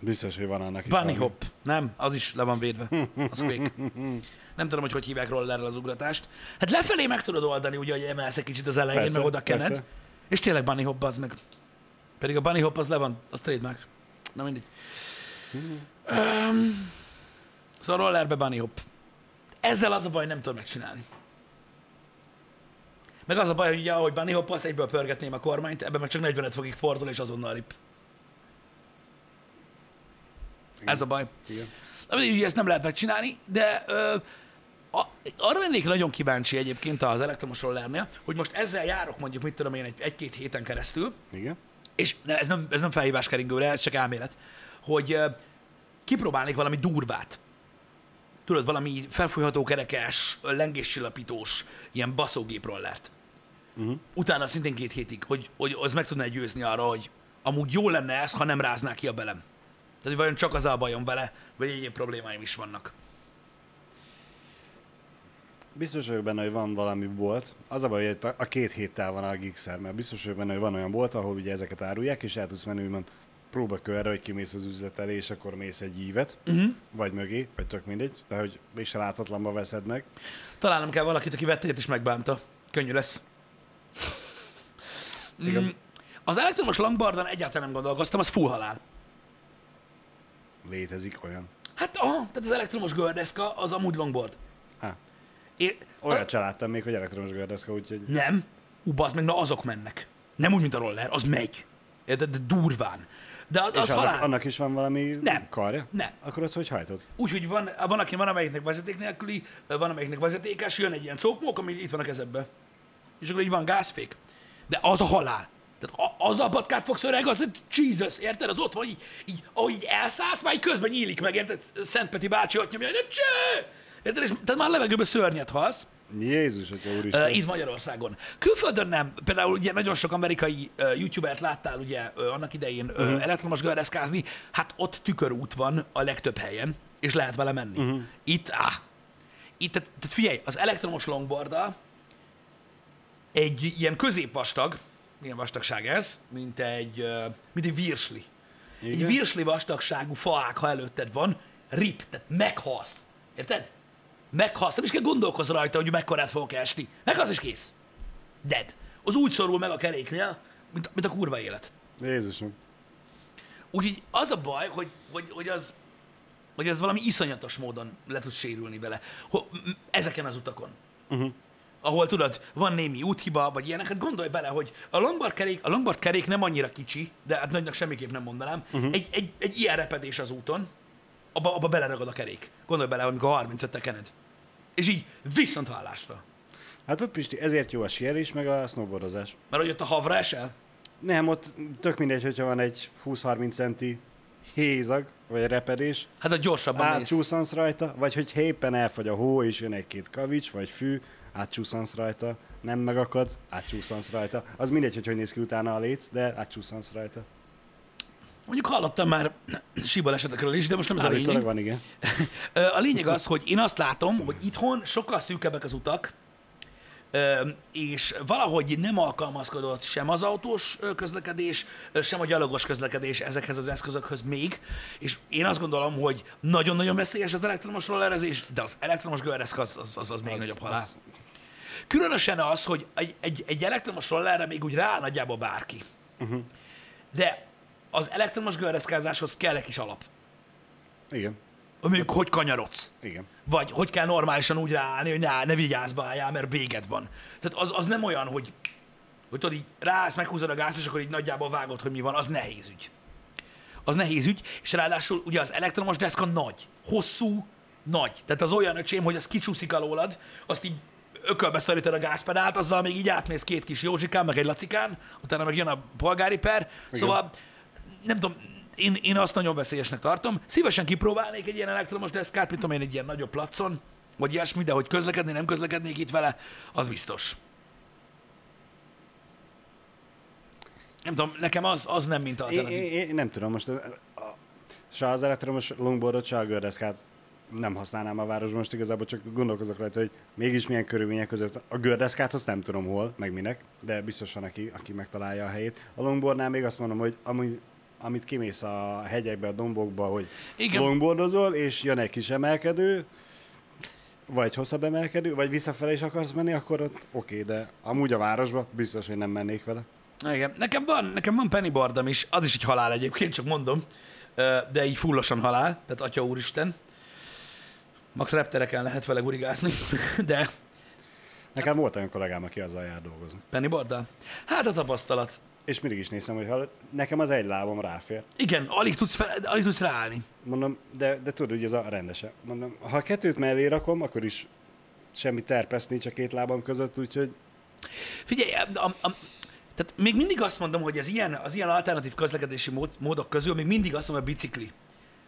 Biztos, hogy van annak is Bunny valami. hop. Nem, az is le van védve. Az Quake. Nem tudom, hogy hogy hívják rollerrel az ugratást. Hát lefelé meg tudod oldani, ugye, hogy emelsz egy kicsit az elején, Persze, meg oda kened. persze. És tényleg bunny hop, az meg. Pedig a bunny hop az le van, az trademark. Na mindegy. Um, szóval rollerbe bunny hop. Ezzel az a baj, nem tudom megcsinálni. Meg az a baj, hogy ugye, ahogy bunny hop, az egyből pörgetném a kormányt, ebben meg csak 45 fokig fordul, és azonnal rip. Ez a baj. Igen. Ugye ezt nem lehet megcsinálni, de ö, a, arra lennék nagyon kíváncsi egyébként az elektromos rollernél, hogy most ezzel járok mondjuk, mit tudom én, egy, egy-két héten keresztül, Igen. és ne, ez, nem, ez nem felhívás keringőre, ez csak elmélet, hogy ö, kipróbálnék valami durvát. Tudod, valami felfújható kerekes, lengéscsillapítós, ilyen baszógép rollert. Uh-huh. Utána szintén két hétig, hogy, hogy az meg tudná győzni arra, hogy amúgy jó lenne ez, ha nem rázná ki a belem. Tehát, hogy vajon csak az a bajom vele, vagy egyéb problémáim is vannak. Biztos vagyok benne, hogy van valami bolt. Az a baj, hogy a- két héttel van a gigszer, mert biztos vagyok benne, hogy van olyan bolt, ahol ugye ezeket árulják, és el tudsz menni, úgymond próbakörre, hogy kimész az üzlet elé, és akkor mész egy ívet, uh-huh. vagy mögé, vagy tök mindegy, de hogy mégse láthatlanba veszed meg. Találnom kell valakit, aki vette ilyet és megbánta. Könnyű lesz. Igen. Mm, az elektromos longboardon egyáltalán nem gondolkoztam, az full halál. Létezik olyan. Hát aha, tehát az elektromos gördeszka az amúgy longboard. Há, É, olyat se láttam még, hogy elektromos gördeszka, úgyhogy Nem. Ú, bazd meg, na azok mennek. Nem úgy, mint a roller, az megy. Érted? De durván. De az, és az annak, halál. annak, is van valami Nem. karja? Nem. Akkor azt hogy hajtod? Úgyhogy van, van, aki van, amelyiknek vezeték nélküli, van, amelyiknek vezetékes, jön egy ilyen cókmók, ami itt van a kezedbe. És akkor így van gázfék. De az a halál. Tehát a, az a patkát fogsz öreg, az Jesus, érted? Az ott van így, így ahogy így elszállsz, már így közben nyílik meg, érted? Szentpeti bácsi ott nyomja, hogy cső! Érted? És, tehát már levegőben szörnyet halsz. Jézus, hogy úristen. Uh, itt Magyarországon. Külföldön nem. Például ugye nagyon sok amerikai uh, youtubert láttál ugye uh, annak idején uh, uh-huh. elektromos gördeszkázni, hát ott tükörút van a legtöbb helyen, és lehet vele menni. Uh-huh. Itt, áh, itt, tehát, tehát figyelj, az elektromos longboard egy ilyen középvastag, milyen vastagság ez, mint egy, mint egy virsli. Egy Igen. virsli vastagságú faák, ha előtted van, rip, tehát meghalsz. Érted? Meghalsz, nem is kell gondolkozni rajta, hogy mekkorát fogok esni. Meghalsz és kész. Dead. Az úgy szorul meg a keréknél, mint, mint a kurva élet. Jézusom. Úgyhogy az a baj, hogy, hogy, hogy az hogy ez valami iszonyatos módon le tud sérülni vele. Ho, ezeken az utakon. Uh-huh. Ahol tudod, van némi úthiba, vagy ilyeneket, gondolj bele, hogy a longboard kerék, a longboard kerék nem annyira kicsi, de hát nagynak semmiképp nem mondanám. Uh-huh. Egy, egy, egy ilyen repedés az úton, abba, abba beleragad a kerék. Gondolj bele, amikor 35 tekened. És így viszont hallásra. Hát ott Pisti, ezért jó a sierés, meg a snowboardozás. Mert hogy ott a havra esel, Nem, ott tök mindegy, hogyha van egy 20-30 centi hézag, vagy repedés, hát a gyorsabban mész. rajta, vagy hogy éppen elfogy a hó, és jön egy-két kavics, vagy fű, átcsúszansz rajta, nem megakad, átcsúszansz rajta. Az mindegy, hogy hogy néz ki utána a léc, de átcsúszansz rajta. Mondjuk hallottam már síbalesetekről is, de most nem ez a Állítólag lényeg. van, igen. A lényeg az, hogy én azt látom, hogy itthon sokkal szűkebbek az utak, és valahogy nem alkalmazkodott sem az autós közlekedés, sem a gyalogos közlekedés ezekhez az eszközökhöz még, és én azt gondolom, hogy nagyon-nagyon veszélyes az elektromos rollerezés, de az elektromos gördeszka az, az, az, az még nagyobb halál. az- Különösen az, hogy egy, egy, egy elektromos rollerre még úgy rá nagyjából bárki. Uh-huh. De az elektromos gördeszkázáshoz kell egy kis alap. Igen, mondjuk, hogy kanyarodsz. igen. Vagy hogy kell normálisan úgy ráállni, hogy ne, ne vigyázz álljál, mert véged van. Tehát az, az nem olyan, hogy, hogy tudod, így ráállsz, meghúzod a gázt, és akkor így nagyjából vágod, hogy mi van, az nehéz ügy. Az nehéz ügy, és ráadásul ugye az elektromos deszka nagy, hosszú, nagy. Tehát az olyan öcsém, hogy az kicsúszik alólad, azt így ökölbe szorítod a gázpedált, azzal még így átmész két kis Józsikán, meg egy Lacikán, utána meg jön a polgári per. Szóval nem tudom, én, én azt nagyon veszélyesnek tartom. Szívesen kipróbálnék egy ilyen elektromos deszkát, mint tudom én, egy ilyen nagyobb placon, vagy ilyesmi, de hogy közlekedni, nem közlekednék itt vele, az biztos. Nem tudom, nekem az, az nem mint Én, alternatív. én, én nem tudom, most a, a, se az elektromos longboardot, se a gördeszkát nem használnám a városban, most igazából csak gondolkozok rajta, hogy mégis milyen körülmények között. A gördeszkát azt nem tudom hol, meg minek, de biztos van, aki, aki megtalálja a helyét. A longboardnál még azt mondom, hogy amúgy, amit kimész a hegyekbe, a dombokba, hogy Igen. Longboardozol, és jön egy kis emelkedő, vagy hosszabb emelkedő, vagy visszafelé is akarsz menni, akkor ott oké, okay, de amúgy a városba biztos, hogy nem mennék vele. Igen. Nekem van, nekem van pennyboardom is, az is egy halál egyébként, csak mondom, de így fullosan halál, tehát atya úristen. Max reptereken lehet vele gurigázni, de Nekem volt olyan kollégám, aki azzal jár dolgozni. pennyboarddal? Hát a tapasztalat. És mindig is nézem, hogy ha nekem az egy lábam ráfér. Igen, alig tudsz, fel, alig tudsz ráállni. Mondom, de, de tudod, hogy ez a rendese. Mondom, ha a kettőt mellé rakom, akkor is semmi terpeszni csak két lábam között, úgyhogy Figyelj, a, a, a, tehát még mindig azt mondom, hogy az ilyen, az ilyen alternatív közlekedési mód, módok közül még mindig azt mondom, hogy a bicikli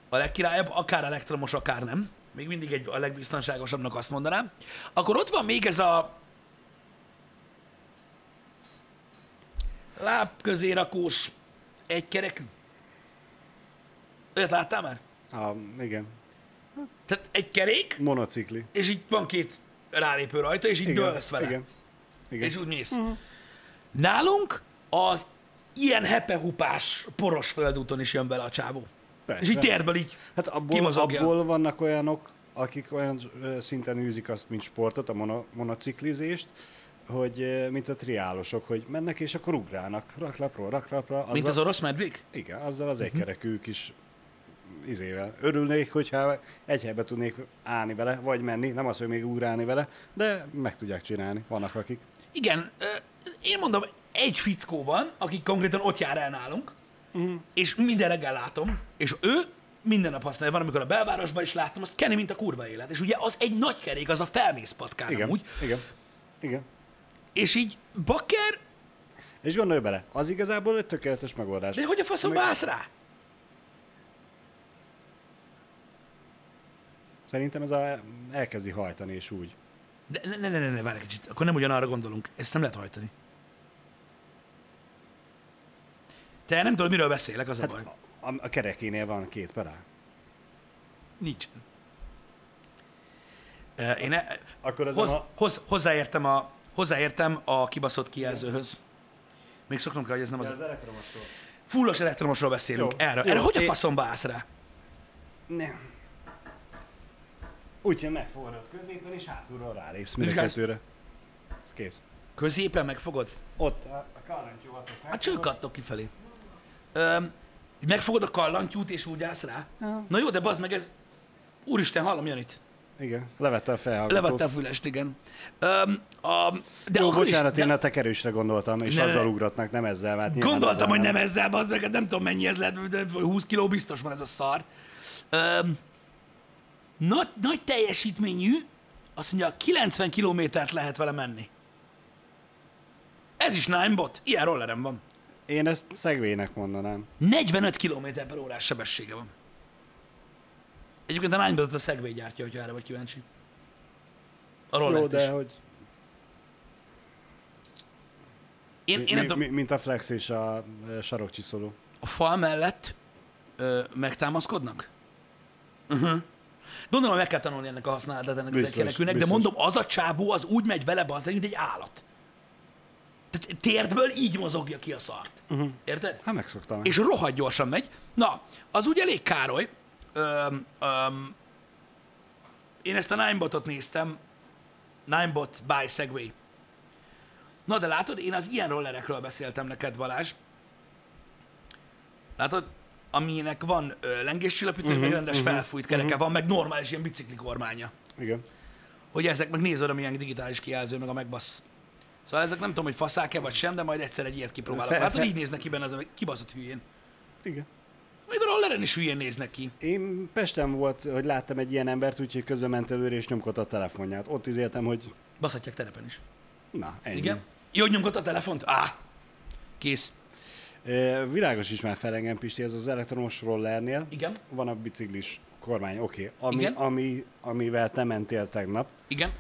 a legkirályabb, akár elektromos, akár nem. Még mindig egy, a legbiztonságosabbnak azt mondanám. Akkor ott van még ez a láb közé rakós egykerekű. Olyat láttál már? ah, igen, Tehát egy kerék, monocikli. és így van két rálépő rajta, és így Igen, dőlsz vele. igen. igen. És úgy mész. Uh-huh. Nálunk az ilyen hepehupás, poros földúton is jön bele a csávó. Persze. És így térből így Hát abból, abból vannak olyanok, akik olyan szinten űzik azt, mint sportot, a mono, monociklizést, hogy mint a triálosok, hogy mennek és akkor ugrálnak raklapról raklapra. Azzal, Mint az orosz medvék? Igen, azzal az Mhm. egykerekűk is izével. Örülnék, hogyha egy helybe tudnék állni vele, vagy menni, nem az, hogy még ugrálni vele, de meg tudják csinálni. Vannak akik. Igen, én mondom, egy fickó van, aki konkrétan ott jár el nálunk, uh-huh. és minden reggel látom, és ő minden nap használja, van, amikor a belvárosban is látom, azt kenni, mint a kurva élet. És ugye az egy nagy kerék, az a felmész patkán Igen, amúgy, igen, igen. és így bakker, És gondolj bele, az igazából egy tökéletes megoldás. de hogy a faszomba Meg- állsz rá? Szerintem ez a, elkezdi hajtani, és úgy. De ne, ne, ne, ne, várj egy kicsit, akkor nem ugyanarra gondolunk. Ezt nem lehet hajtani. Te nem tudod, miről beszélek, az a baj. Hát a, a kerekénél van két pedál. Nincsen. Én e, Akkor az hoz, a... hoz, hozzáértem, a, hozzáértem a kibaszott kijelzőhöz. Még szoknom kell, hogy ez nem az. az elektromosról. Fullos elektromosról beszélünk. Jó, Erre, jó, erre hogy a faszomba állsz rá? Nem. Úgyhogy megforrad középen, és hátulról rálépsz mind a kettőre. Ez kész. Középen megfogod? Ott a, a azt Hát csőkattok kifelé. Öm, megfogod a kallantyút, és úgy állsz rá? Aha. Na jó, de bazd meg ez... Úristen, hallom Janit. Igen, levette a felhallgatót. Levette a fülest, igen. Öm, a, de Jó, bocsánat, is, én de a tekerősre gondoltam, és Ne, azzal ugratnak, nem ezzel. Hát gondoltam, ezzel hogy nem nem. ezzel, bazd meg, nem tudom mennyi ez lehet, de 20 kiló biztos van ez a szar. Öm, nagy, nagy teljesítményű, azt mondja, 90 kilométert lehet vele menni. Ez is Ninebot, ilyen rollerem van. Én ezt szegvének mondanám. 45 km per órás sebessége van. Egyébként a Ninebot a Segway gyártja, hogyha erre vagy kíváncsi. A Jó, de is. hogy Én, mi, én nem mi, tudom, mi, mint a flex és a sarokcsiszoló. a fal mellett ö, megtámaszkodnak? Uh-huh. Gondolom, meg kell tanulni ennek a használatát ennek Biztos, az egykerekűnek, de mondom, az a csávó az úgy megy vele be, mint egy állat. Térdből így mozogja ki a szart. Uh-huh. Érted? Hát megszoktam. És rohadt gyorsan megy. Na, az úgy elég károly. Öm, öm, én ezt a Ninebotot néztem. Ninebot by Segway. Na, de látod, én az ilyen rollerekről beszéltem neked, Balázs. Látod? Aminek van ö, lengéscsillapító, uh-huh, meg rendes uh-huh, felfújt kereke uh-huh. van, meg normális ilyen bicikli kormánya. Igen. Hogy ezek, meg nézd oda, milyen digitális kijelző, meg a megbasz. Szóval ezek nem tudom, hogy faszák-e vagy sem, de majd egyszer egy ilyet kipróbálok. Látod, fe- így néznek ki benne, az a kibaszott hülyén. Igen. Még a rolleren is hülyén néznek ki. Én Pesten volt, hogy láttam egy ilyen embert, úgyhogy közben ment előre és nyomkodta a telefonját. Ott izéltem, hogy Baszhatják terepen is. na, ennyi. Igen? Jó, hogy nyomkodta a telefont? Á, kész. E, világos is már fel engem, Pisti, ez az elektromos rollernél. Igen, Van a biciklis kormány, oké. Okay. Ami, Igen. ami, amivel te mentél tegnap. igen.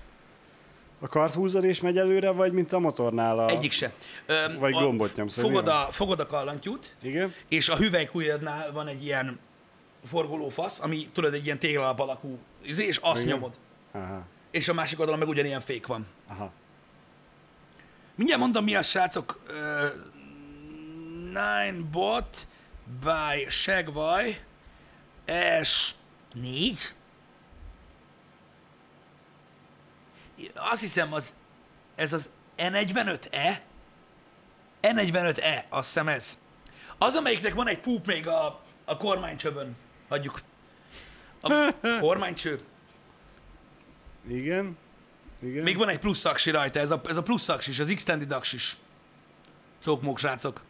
A kart húzod és megy előre, vagy mint a motornál a... Egyik se. Öm, Vagy a- gombot nyomsz, Fogod a, fogod a kallantyút, Igen? és a hüvelykujjadnál van egy ilyen forgoló fasz, ami tudod, egy ilyen téglalap alakú izé, és azt Igen. nyomod. Aha. És a másik oldalon meg ugyanilyen fék van. Aha. Mindjárt mondom, mi az, srácok. Uh, nine bot by Segway S4. Azt hiszem, az, ez az E45E. E45E, azt hiszem ez. Az, amelyiknek van egy púp még a, a kormánycsövön. Hagyjuk. A kormánycső. Igen. Igen. Még van egy plusz aksi rajta, ez a, ez a plusz aksis, az extended aksis. Cókmók, srácok.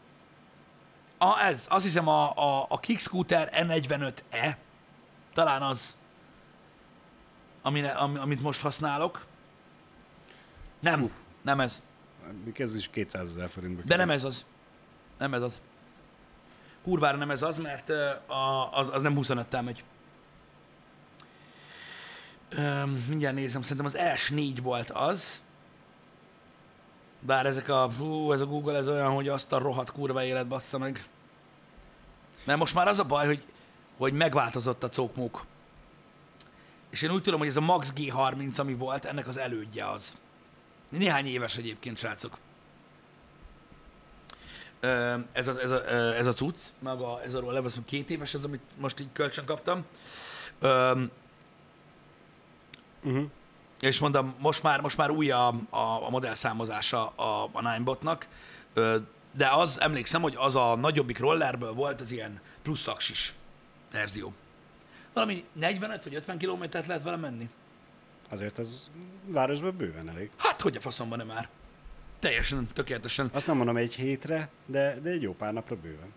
A, ez, azt hiszem a, a, a Kick Scooter E45E, talán az, amine, am, amit most használok. Nem, nem ez. Ez is 200 ezer forintba De nem ez az. Nem ez az. Kurvára nem ez az, mert a, az, az nem 25-tel megy. Öm, mindjárt nézem, szerintem az S4 volt az. Bár ezek a, hú, ez a Google, ez olyan, hogy azt a rohadt kurva élet bassza meg. Mert most már az a baj, hogy, hogy megváltozott a cókmók. És én úgy tudom, hogy ez a Max G30, ami volt, ennek az elődje az. Néhány éves egyébként, srácok. Ez a, ez a, ez a cucc, maga ez a roller, azt két éves, ez amit most így kölcsön kaptam. Ö, Uh-huh. és mondom, most már, most már új a, a, a modellszámozása a, a Ninebotnak, de az, emlékszem, hogy az a nagyobbik rollerből volt az ilyen plusz aksis verzió. Valami 45 vagy 50 kilométert lehet vele menni. Azért ez városban bőven elég. Hát, hogy a faszomban nem már. Teljesen, tökéletesen. Azt nem mondom egy hétre, de, de egy jó pár napra bőven.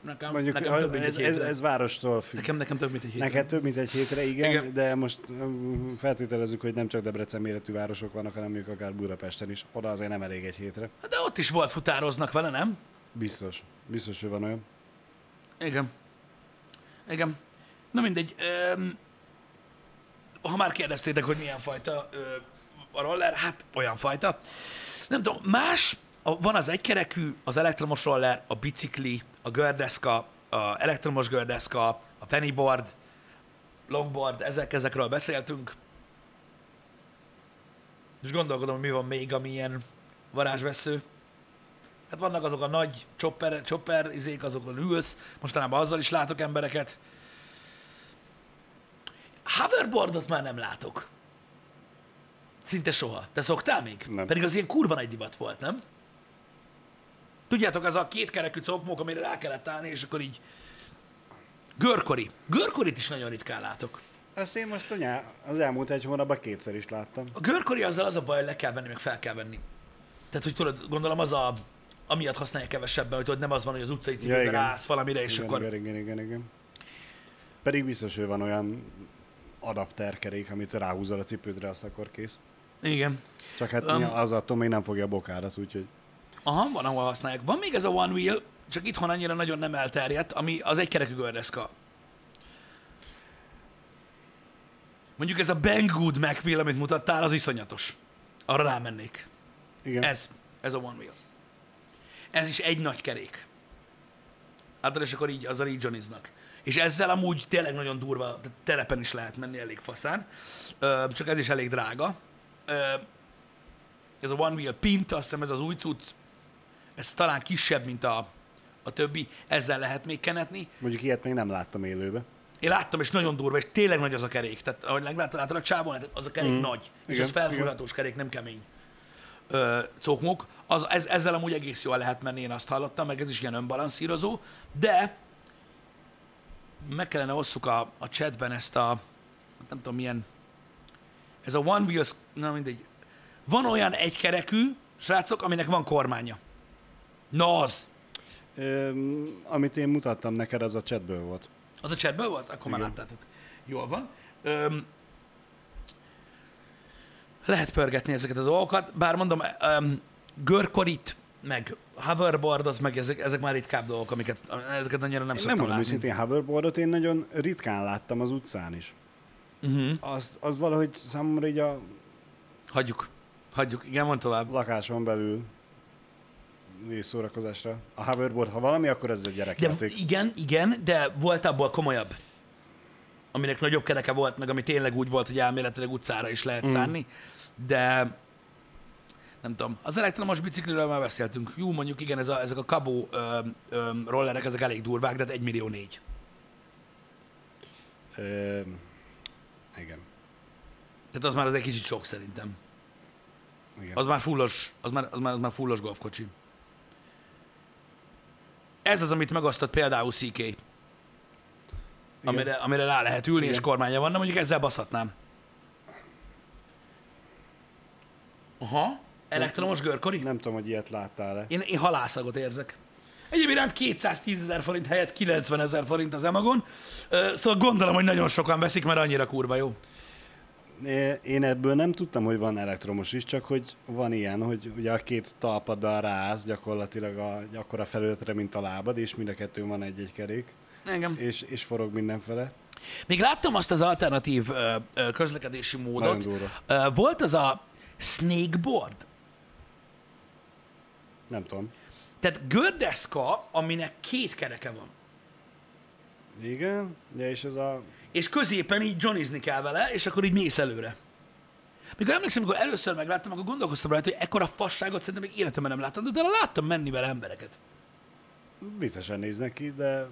Nekem, Mondjuk nekem több, mint ez, egy ez, hétre. ez várostól függ. Nekem, nekem több, mint egy hétre. Neked több, mint egy hétre, igen, Igen. de most feltételezzük, hogy nem csak Debrecen méretű városok vannak, hanem mondjuk akár Budapesten is. Oda azért nem elég egy hétre. Hát De ott is volt futároznak vele, nem? Biztos. Biztos, hogy van olyan. Igen. Igen. Na mindegy. Öm, ha már kérdeztétek, hogy milyen fajta ö, a roller, hát olyan fajta. Nem tudom, más, a, van az egykerekű, az elektromos roller, a bicikli, a gördeszka, a elektromos gördeszka, a pennyboard, longboard, ezek, ezekről beszéltünk. És gondolkodom, hogy mi van még, ami ilyen varázsvesző. Hát vannak azok a nagy chopper, chopper izék, azokon ülsz, mostanában azzal is látok embereket. Hoverboardot már nem látok. Szinte soha. Te szoktál még? Nem. Pedig az ilyen kurva nagy divat volt, nem? Tudjátok, az a kétkerekű cokmók, amire rá kellett állni, és akkor így... Görkori. Görkorit is nagyon ritkán látok. Ezt én most nyá- az elmúlt egy hónapban kétszer is láttam. A görkori azzal az a baj, hogy le kell venni, meg fel kell venni. Tehát, hogy tudod, gondolom az a... Amiatt használják kevesebben, hogy tudod, nem az van, hogy az utcai cipőben igen. rász valamire, és igen, akkor... igen, igen, igen, igen. Pedig biztos, hogy van olyan adapterkerék, amit ráhúzol a cipődre, azt akkor kész. Igen. Csak hát Um, az attól még nem fogja a bokárat, úgyhogy... Aha, van, ahol használják. Van még ez a One Wheel, csak itthon annyira nagyon nem elterjedt, ami az egykerekű gördeszka. Mondjuk ez a Banggood McWheel, amit mutattál, az iszonyatos. Arra rámennék. Igen. Ez, ez a One Wheel. Ez is egy nagy kerék. Hát és akkor így, azzal így johniznak. És ezzel amúgy tényleg nagyon durva, terepen is lehet menni elég faszán. Csak ez is elég drága. Ez a One Wheel Pint, azt hiszem ez az új cucc, ez talán kisebb, mint a, a többi, ezzel lehet még kenetni. Mondjuk ilyet még nem láttam élőbe. Én láttam, és nagyon durva, és tényleg nagy az a kerék. Tehát, ahogy megláttad, látod a csávon, tehát az a kerék mm. nagy, és Igen, az felfújhatós kerék, nem kemény ö, cokmok. Az, ez, ezzel amúgy egész jól lehet menni, én azt hallottam, meg ez is ilyen önbalanszírozó, de meg kellene osszuk a, a chatben ezt a, nem tudom milyen, ez a One Wheels, na mindegy, van olyan egykerekű, srácok, aminek van kormánya. Na az! Öm, amit én mutattam neked, az a chatből volt. Az a chatből volt? Akkor már Igen. láttátok. Jól van. Öm, lehet pörgetni ezeket a dolgokat, bár mondom, öm, görkorit, meg hoverboardot, meg ezek, ezek már ritkább dolgok, amiket, ezeket annyira nem Én nem szoktam mondom látni. őszintén, hoverboardot én nagyon ritkán láttam az utcán is. Uh-huh. Az, az valahogy számomra így a Hagyjuk. Hagyjuk. Igen, mond tovább. lakáson belül néz szórakozásra. A hoverboard, ha valami, akkor ez egy De gyerekjáték. igen, igen, de volt abból komolyabb. Aminek nagyobb kereke volt, meg ami tényleg úgy volt, hogy elméletileg utcára is lehet mm. szánni, de nem tudom. Az elektromos bicikliről már beszéltünk. Jó, mondjuk igen, ez a, ezek a kabó ö, ö, rollerek, ezek elég durvák, de hát 1 millió négy. Ö, igen. Tehát az már az egy kicsit sok szerintem. igen. Az már fullos, az már, az már, az már fullos golfkocsi. ez az, amit megosztott például CK. Amire, amire rá lehet ülni, Igen. és kormánya van, de mondjuk ezzel baszhatnám. Aha, elektromos görkori? Nem tudom, hogy ilyet láttál-e. Én, én halászagot érzek. Egyébként 210 ezer forint helyett 90 ezer forint az Emagon, szóval gondolom, hogy nagyon sokan veszik, mert annyira kurva jó. Én ebből nem tudtam, hogy van elektromos is, csak hogy van ilyen, hogy ugye a két talpaddal ráállsz gyakorlatilag a, akkora felületre, mint a lábad, és mind a kettőn van egy-egy kerék, Engem. és, és forog mindenfele. Még láttam azt az alternatív ö, ö, közlekedési módot. Volt az a snakeboard. Nem tudom. Tehát gördeszka, aminek két kereke van. Igen, ja, és ez a... És középen így johnnizni kell vele, és akkor így mész előre. Mikor emlékszem, amikor először megláttam, akkor gondolkoztam rajta, hogy ekkora fasságot szerintem még életemben nem láttam, de láttam menni vele embereket. Viccesen néznek ki, de,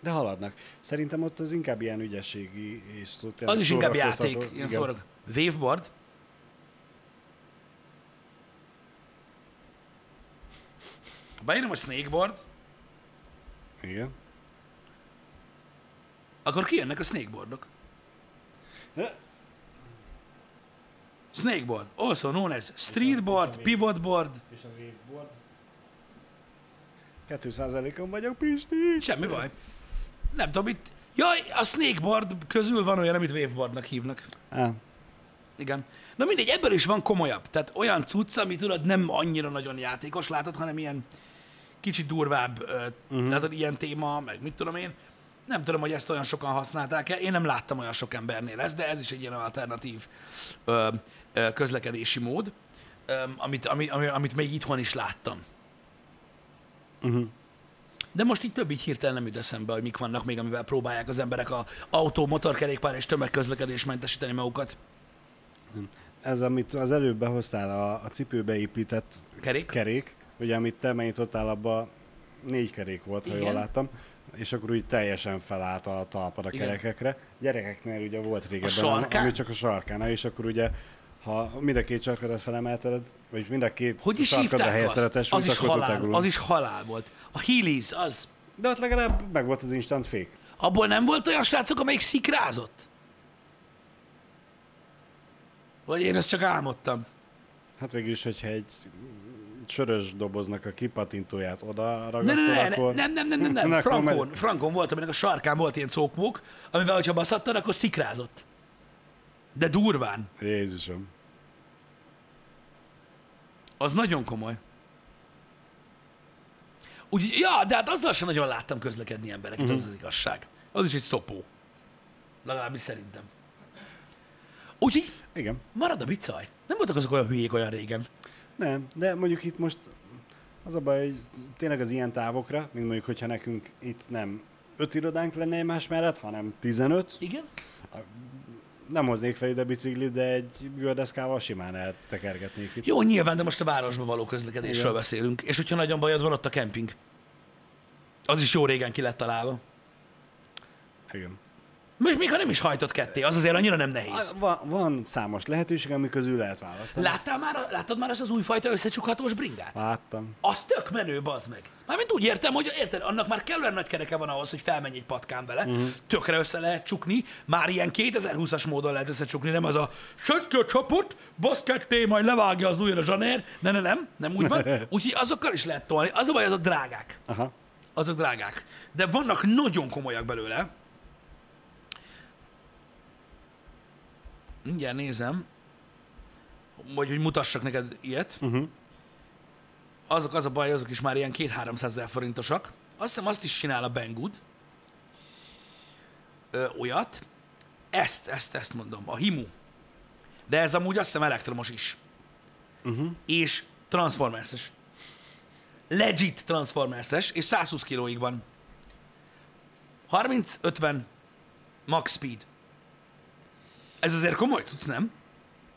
de haladnak. Szerintem ott az inkább ilyen ügyességi és szó, tényleg Az is inkább játék, ilyen szorog. Waveboard. Beírom, hogy snakeboard, Igen. akkor kijönnek a snakeboardok. Snakeboard, also known as streetboard, pivotboard, És a waveboard? 2%-on vagyok, Pisti. semmi baj. Nem tudom, itt... Jaj, a snakeboard közül van olyan, amit waveboardnak hívnak. Á, Igen. Na mindegy, ebből is van komolyabb. Tehát olyan cucc, ami tudod nem annyira nagyon játékos, látod, hanem ilyen kicsit durvább, uh-huh. látod, ilyen téma, meg mit tudom én. Nem tudom, hogy ezt olyan sokan használták-e. Én nem láttam olyan sok embernél ezt, de ez is egy ilyen alternatív ö, ö, közlekedési mód, ö, amit, ami, ami, amit még itthon is láttam. uh-huh. De most így több így hirtelen nem jut eszembe, hogy mik vannak még, amivel próbálják az emberek a autó, motorkerékpár és tömegközlekedés mentesíteni magukat. Ez, amit az előbb behoztál, a, a cipőbe épített Kerék? kerék, ugye amit te megnyitottál, abba négy kerék volt, ha Igen. jól láttam, és akkor úgy teljesen felállt a talpad a Igen. kerekekre. Gyerekeknél ugye volt régebben, sarkán? ami csak a sarkánál, és akkor ugye ha mind a két sarkadat felemelted, vagy mind a két Hogy is sarkadra hívták helyezted a? Az is, halál, az is halál volt. A Heelys, az. De ott legalább meg volt az instant fék. Abból nem volt olyan srácok, amelyik szikrázott? Vagy én ezt csak álmodtam? Hát végül is, hogyha egy sörös doboznak a kipatintóját oda Ne, ragasztod, ne, ne, akkor... nem, nem, nem, nem, nem. Frankon, Frankon volt, aminek a sarkán volt ilyen cókmók, amivel, hogyha baszattad, akkor szikrázott. De durván. Jézusom. Az nagyon komoly. Úgy, ja, de hát azzal sem nagyon láttam közlekedni embereket, uh-huh. az az igazság. Az is egy szopó. Legalábbis szerintem. Úgyhogy Igen. marad a bicaj. Nem voltak azok olyan hülyék olyan régen. Nem, de mondjuk itt most az a baj, hogy tényleg az ilyen távokra, mint mondjuk, hogyha nekünk itt nem öt irodánk lenne egymás mellett, hanem 15, Igen? nem hoznék fel ide biciklit, de egy gördeszkával simán eltekergetnék itt. Jó, nyilván, de most a városba való közlekedésről Igen. beszélünk. És hogyha nagyon bajod van, ott a kemping. Az is jó régen ki lett találva. Igen. Most még ha nem is hajtott ketté, az azért annyira nem nehéz. Van, van számos lehetőség, ami közül lehet választani. Láttál már, láttad már ezt az újfajta összecsukhatós bringát? Láttam. Az tök menő, bazd meg. Mármint úgy értem, hogy érted, annak már kellően nagy kereke van ahhoz, hogy felmenj egy patkán vele, Mhm. uh-huh. tökre össze lehet csukni, már ilyen 2020-as módon lehet összecsukni, nem az a a csapot, basz ketté, majd levágja az ujjra a zsanér, ne, ne, nem, nem úgy van. Úgyhogy azokkal is lehet tolni. Az a baj, azok drágák. Aha. Azok drágák. De vannak nagyon komolyak belőle. Mindjárt nézem, vagy hogy mutassak neked ilyet. Uh-huh. Azok az a baj, azok is már ilyen 2-300 ezer forintosak. Azt hiszem azt is csinál a Banggood. Ö, olyat. Ezt, ezt, ezt mondom, a Himu. De ez amúgy azt hiszem elektromos is. Uh-huh. És Transformers-es. Legit Transformers-es, és 120 kilóig van. 30-50 max speed. Ez azért komoly tudsz, nem?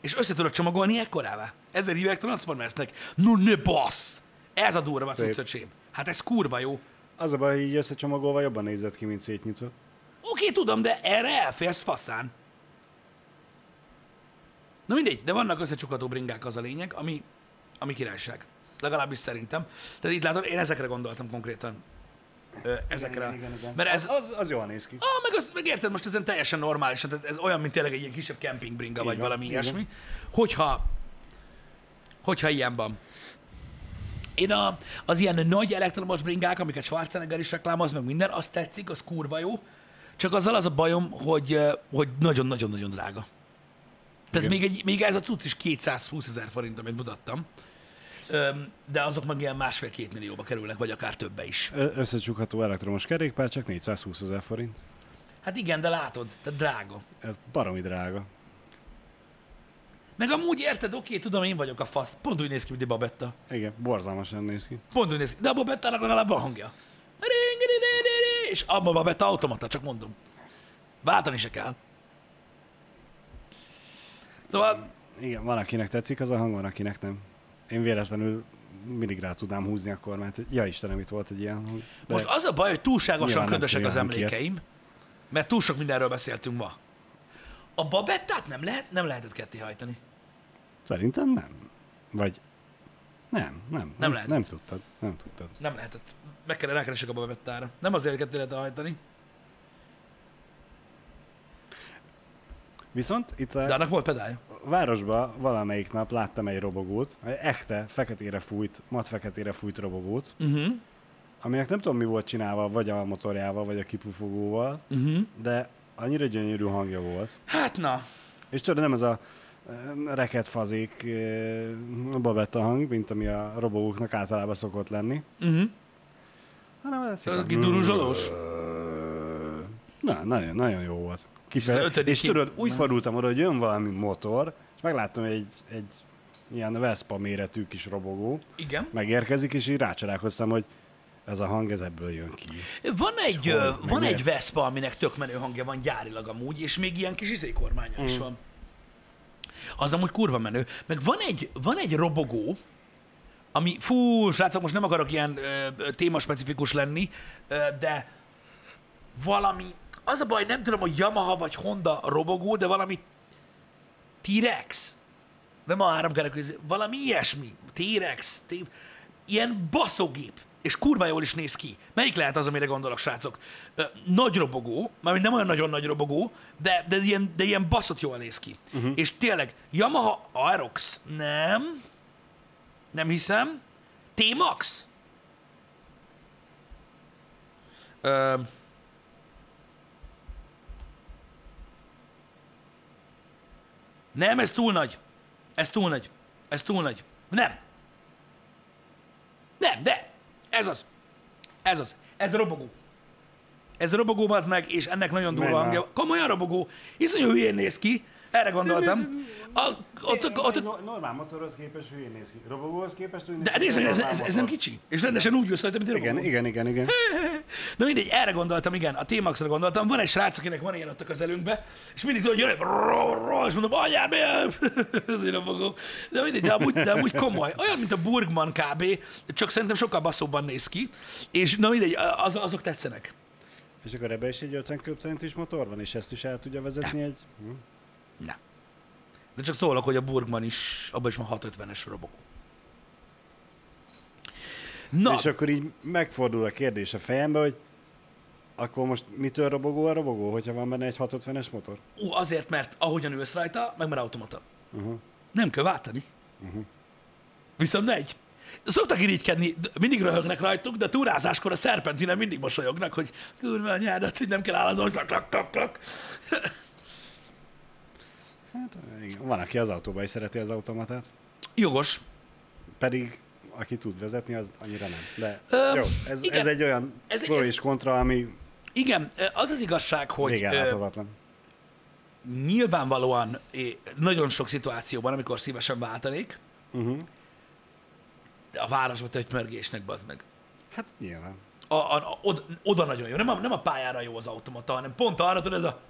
És össze tudod csomagolni ekkorává. Ezzel hívják Transformersnek. No ne bassz! Ez a durva Szép. cuccöcsém. Hát ez kurva jó. Az a baj, hogy így összecsomagolva jobban nézett ki, mint szétnyitva. Oké, tudom, de erre elférsz faszán. Na mindegy, de vannak összecsukható bringák, az a lényeg, ami, ami királyság. Legalábbis szerintem. Tehát itt látod, én ezekre gondoltam konkrétan. Ezekre. Igen, igen, igen. Mert ez, Az, az jól néz ki. Ah, meg, az, meg érted, most ezen teljesen normális, tehát ez olyan, mint tényleg egy ilyen kisebb kempingbringa, vagy van, valami van. ilyesmi. Hogyha, hogyha ilyen van. Én a, az ilyen nagy elektromos bringák, amiket Schwarzenegger is reklámoz, meg minden, azt tetszik, az kurva jó. Csak azzal az a bajom, hogy, hogy nagyon-nagyon-nagyon drága. Tehát Igen. még, egy, még ez a cucc is 220 ezer forint, amit mutattam. De azok meg ilyen másfél-két millióba kerülnek, vagy akár többe is. Összecsukható elektromos kerékpár csak 420 ezer forint. Hát igen, de látod, tehát drága. Ez baromi drága. Meg amúgy érted, oké, tudom, én vagyok a fasz. Pont úgy néz ki, mint egy babetta. Igen, borzalmasan néz ki. Pont úgy néz ki. De a babettának legalább van hangja. És abban a babetta automata, csak mondom. Váltani se kell. Szóval, Igen, van akinek tetszik az a hang, van akinek nem. Én véletlenül mindig rá tudnám húzni a kormányt, hogy ja Istenem, itt volt egy ilyen. De most az a baj, hogy túlságosan ködösek az emlékeim, mert túl sok mindenről beszéltünk ma. A babettát nem, lehet, nem lehetett ketté hajtani. Szerintem nem. Vagy nem, nem. Nem, lehetett. nem tudtad. Nem tudtad. Nem lehetett. Meg kellene rákeresek a babettára. Nem azért ketté lehet hajtani, Viszont itt a de annak volt pedálja. Városban valamelyik nap láttam egy robogót, egy ekte, feketére fújt, mat feketére fújt robogót, Uh-huh. aminek nem tudom mi volt csinálva, vagy a motorjával, vagy a kipufogóval, Uh-huh. de annyira gyönyörű hangja volt. Hát na, És tudod, nem ez a eh, reketfazék eh, babetta hang, mint ami a robogóknak általában szokott lenni, uh-huh. hanem ez a kiduruzsolós? Na, nagyon, nagyon jó volt. És az Kife- ötödik és kép- tudod, úgy fordultam oda, hogy jön valami motor, és megláttam, egy, egy ilyen Vespa méretű kis robogó Igen. megérkezik, és így rácsalálkoztam, hogy ez a hang, ez ebből jön ki. Van egy, hol? ö, van egy Vespa, aminek tök menő hangja van gyárilag amúgy, és még ilyen kis izékormánya Mm. is van. Az amúgy kurva menő. Meg van egy, van egy robogó, ami, fú, srácok, most nem akarok ilyen ö, témaspecifikus lenni, ö, de valami, az a baj, nem tudom, hogy Yamaha vagy Honda robogó, de valami T-Rex. Nem a háromkerekű, valami ilyesmi. T-Rex. T- ilyen baszógép. És kurva jól is néz ki. Melyik lehet az, amire gondolok, srácok? Ö, nagy robogó, mármint nem olyan nagyon nagy robogó, de, de, ilyen, de ilyen baszott jól néz ki. Uh-huh. És tényleg, Yamaha Aerox, nem, nem hiszem. T-Max? Ö, nem, ez túl nagy. Ez túl nagy. Ez túl nagy. Nem. Nem, de. Ez az. Ez az. Ez robogó. Ez robogó az meg, és ennek nagyon durva Menna. hangja. Komolyan robogó. Iszonyú hülyén néz ki. Erre gondoltam. A, ott, ott, ott, No- normál motorhoz képest hülyén néz ki. Robogóhoz képest úgy de nézd, ez, ez, ez nem kicsi. És rendesen úgy ülsz rajta, mint egy robogó. Igen, igen, igen, igen. Na mindegy, erre gondoltam, igen, a T-Maxra gondoltam. Van egy srác, akinek van ilyen ott a közelünkbe, és mindig tudod, jön, ró, ró, és mondom, anyám, milyen? ezért a fogom. De mindegy, de amúgy, de amúgy komoly. Olyan, mint a Burgman kb., csak szerintem sokkal basszóbban néz ki, és na mindegy, az, azok tetszenek. És akkor ebbe is egy 50 köbcentis motor van, és ezt is el tudja vezetni egy... Hm? Nem. De csak szólok, hogy a Burgman is, abban is van 650-es robogó. Na, És akkor így megfordul a kérdés a fejembe, hogy akkor most mitől robogó a robogó, hogyha van benne egy 650-es motor? ú, azért, mert ahogyan ülsz rajta, meg már automata. Uh-huh. Nem kell váltani. Uh-huh. Viszont megy. Szoktak irigykedni, mindig röhögnek rajtuk, de túrázáskor a szerpentinen mindig mosolyognak, hogy kurva nyárat, hogy nem kell állandóan klak, klak, klak, klak. Hát, igen. Van, aki az autóban is szereti az automatát, Jogos. pedig aki tud vezetni, az annyira nem. De Ö, jó, ez, igen. ez egy olyan Ez- pro ez- és kontra, ami Igen, az az igazság, hogy ö, láthatatlan. nyilvánvalóan nagyon sok szituációban, amikor szívesen váltanék, Uh-huh. de a városba tötymörgésnek bazd meg. Hát nyilván. A, a, a, oda, oda nagyon jó. Nem a, nem a pályára jó az automata, hanem pont arra tudod, ez a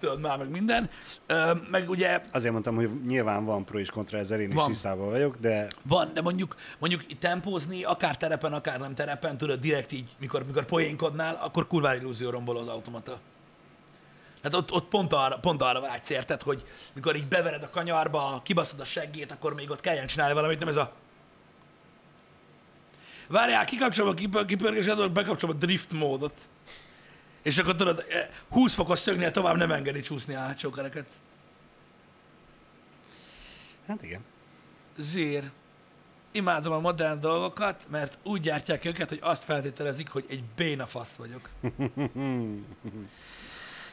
tudod már meg minden. Meg ugye Azért mondtam, hogy nyilván van pro és kontra, ezzel én is Van. tisztában vagyok, de Van, de mondjuk, mondjuk tempózni, akár terepen, akár nem terepen, tudod, direkt így, mikor, mikor poénkodnál, akkor kurvára illúzió rombol az automata. Tehát ott, ott pont, arra, pont arra vágysz, érted, hogy mikor így bevered a kanyarba, kibaszod a seggét, akkor még ott kelljen csinálni valamit, nem ez a... Várjál, kikapcsolom a kipör, kipörgés, bekapcsolom a drift módot. És akkor tudod, eh, 20 fokos szögnél tovább nem engedi csúszni a hátsó kereket. Hát igen. Zsír. Imádom a modern dolgokat, mert úgy gyártják őket, hogy azt feltételezik, hogy egy béna fasz vagyok.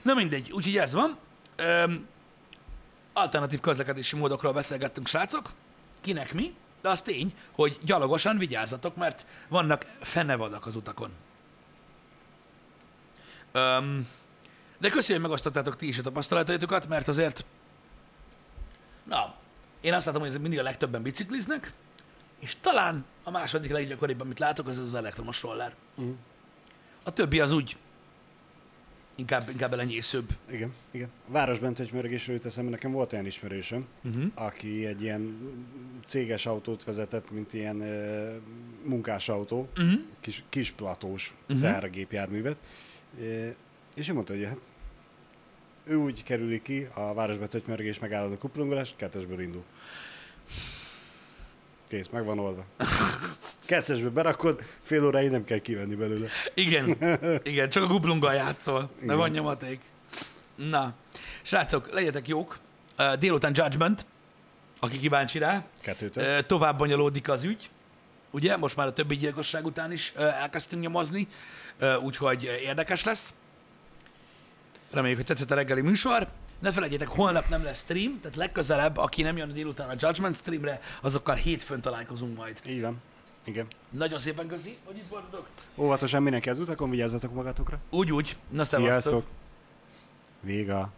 Na mindegy, úgyhogy ez van. Öm, alternatív közlekedési módokról beszélgettünk, srácok. Kinek mi? De az tény, hogy gyalogosan vigyázzatok, mert vannak fenevadak az utakon. Öm, de köszönjük, hogy megosztottátok ti is a tapasztalataitokat, mert azért, na, én azt látom, hogy ez mindig a legtöbben bicikliznek, és talán a második leggyakoribb, amit látok, az az elektromos roller. Mm. A többi az úgy inkább, inkább elenyészőbb. Igen, igen. A városban tötymörgésről jut eszembe, nekem volt olyan ismerősöm, Uh-huh. aki egy ilyen céges autót vezetett, mint ilyen uh, munkásautó, Uh-huh. kis, kis platós Mhm. uh-huh. tehergépjárművet, és ő mondta, hogy hát ő úgy kerüli ki a városba tötymörgés megállod a kuplungolás, kettesből indul. Kész, meg van oldva. Kettesbe berakod, fél óráig nem kell kivenni belőle. Igen, igen, csak a kuplunggal játszol, de Igen. van nyomaték. Na, srácok, legyetek jók. Délután Judgment, aki kíváncsi rá. Kettőtől. Tovább bonyolódik az ügy. Ugye, most már a többi gyilkosság után is elkezdtünk nyomozni, úgyhogy érdekes lesz. Reméljük, hogy tetszett a reggeli műsor. Ne felejtjétek, holnap nem lesz stream, tehát legközelebb, aki nem jön délután a Judgment streamre, azokkal hétfőn találkozunk majd. Így van. Igen. Nagyon szépen köszi, hogy itt voltatok. Óvatosan mindenki az utakon, vigyázzatok magatokra. Úgy, úgy. Na, szevasztok. Sziasztok! Véga.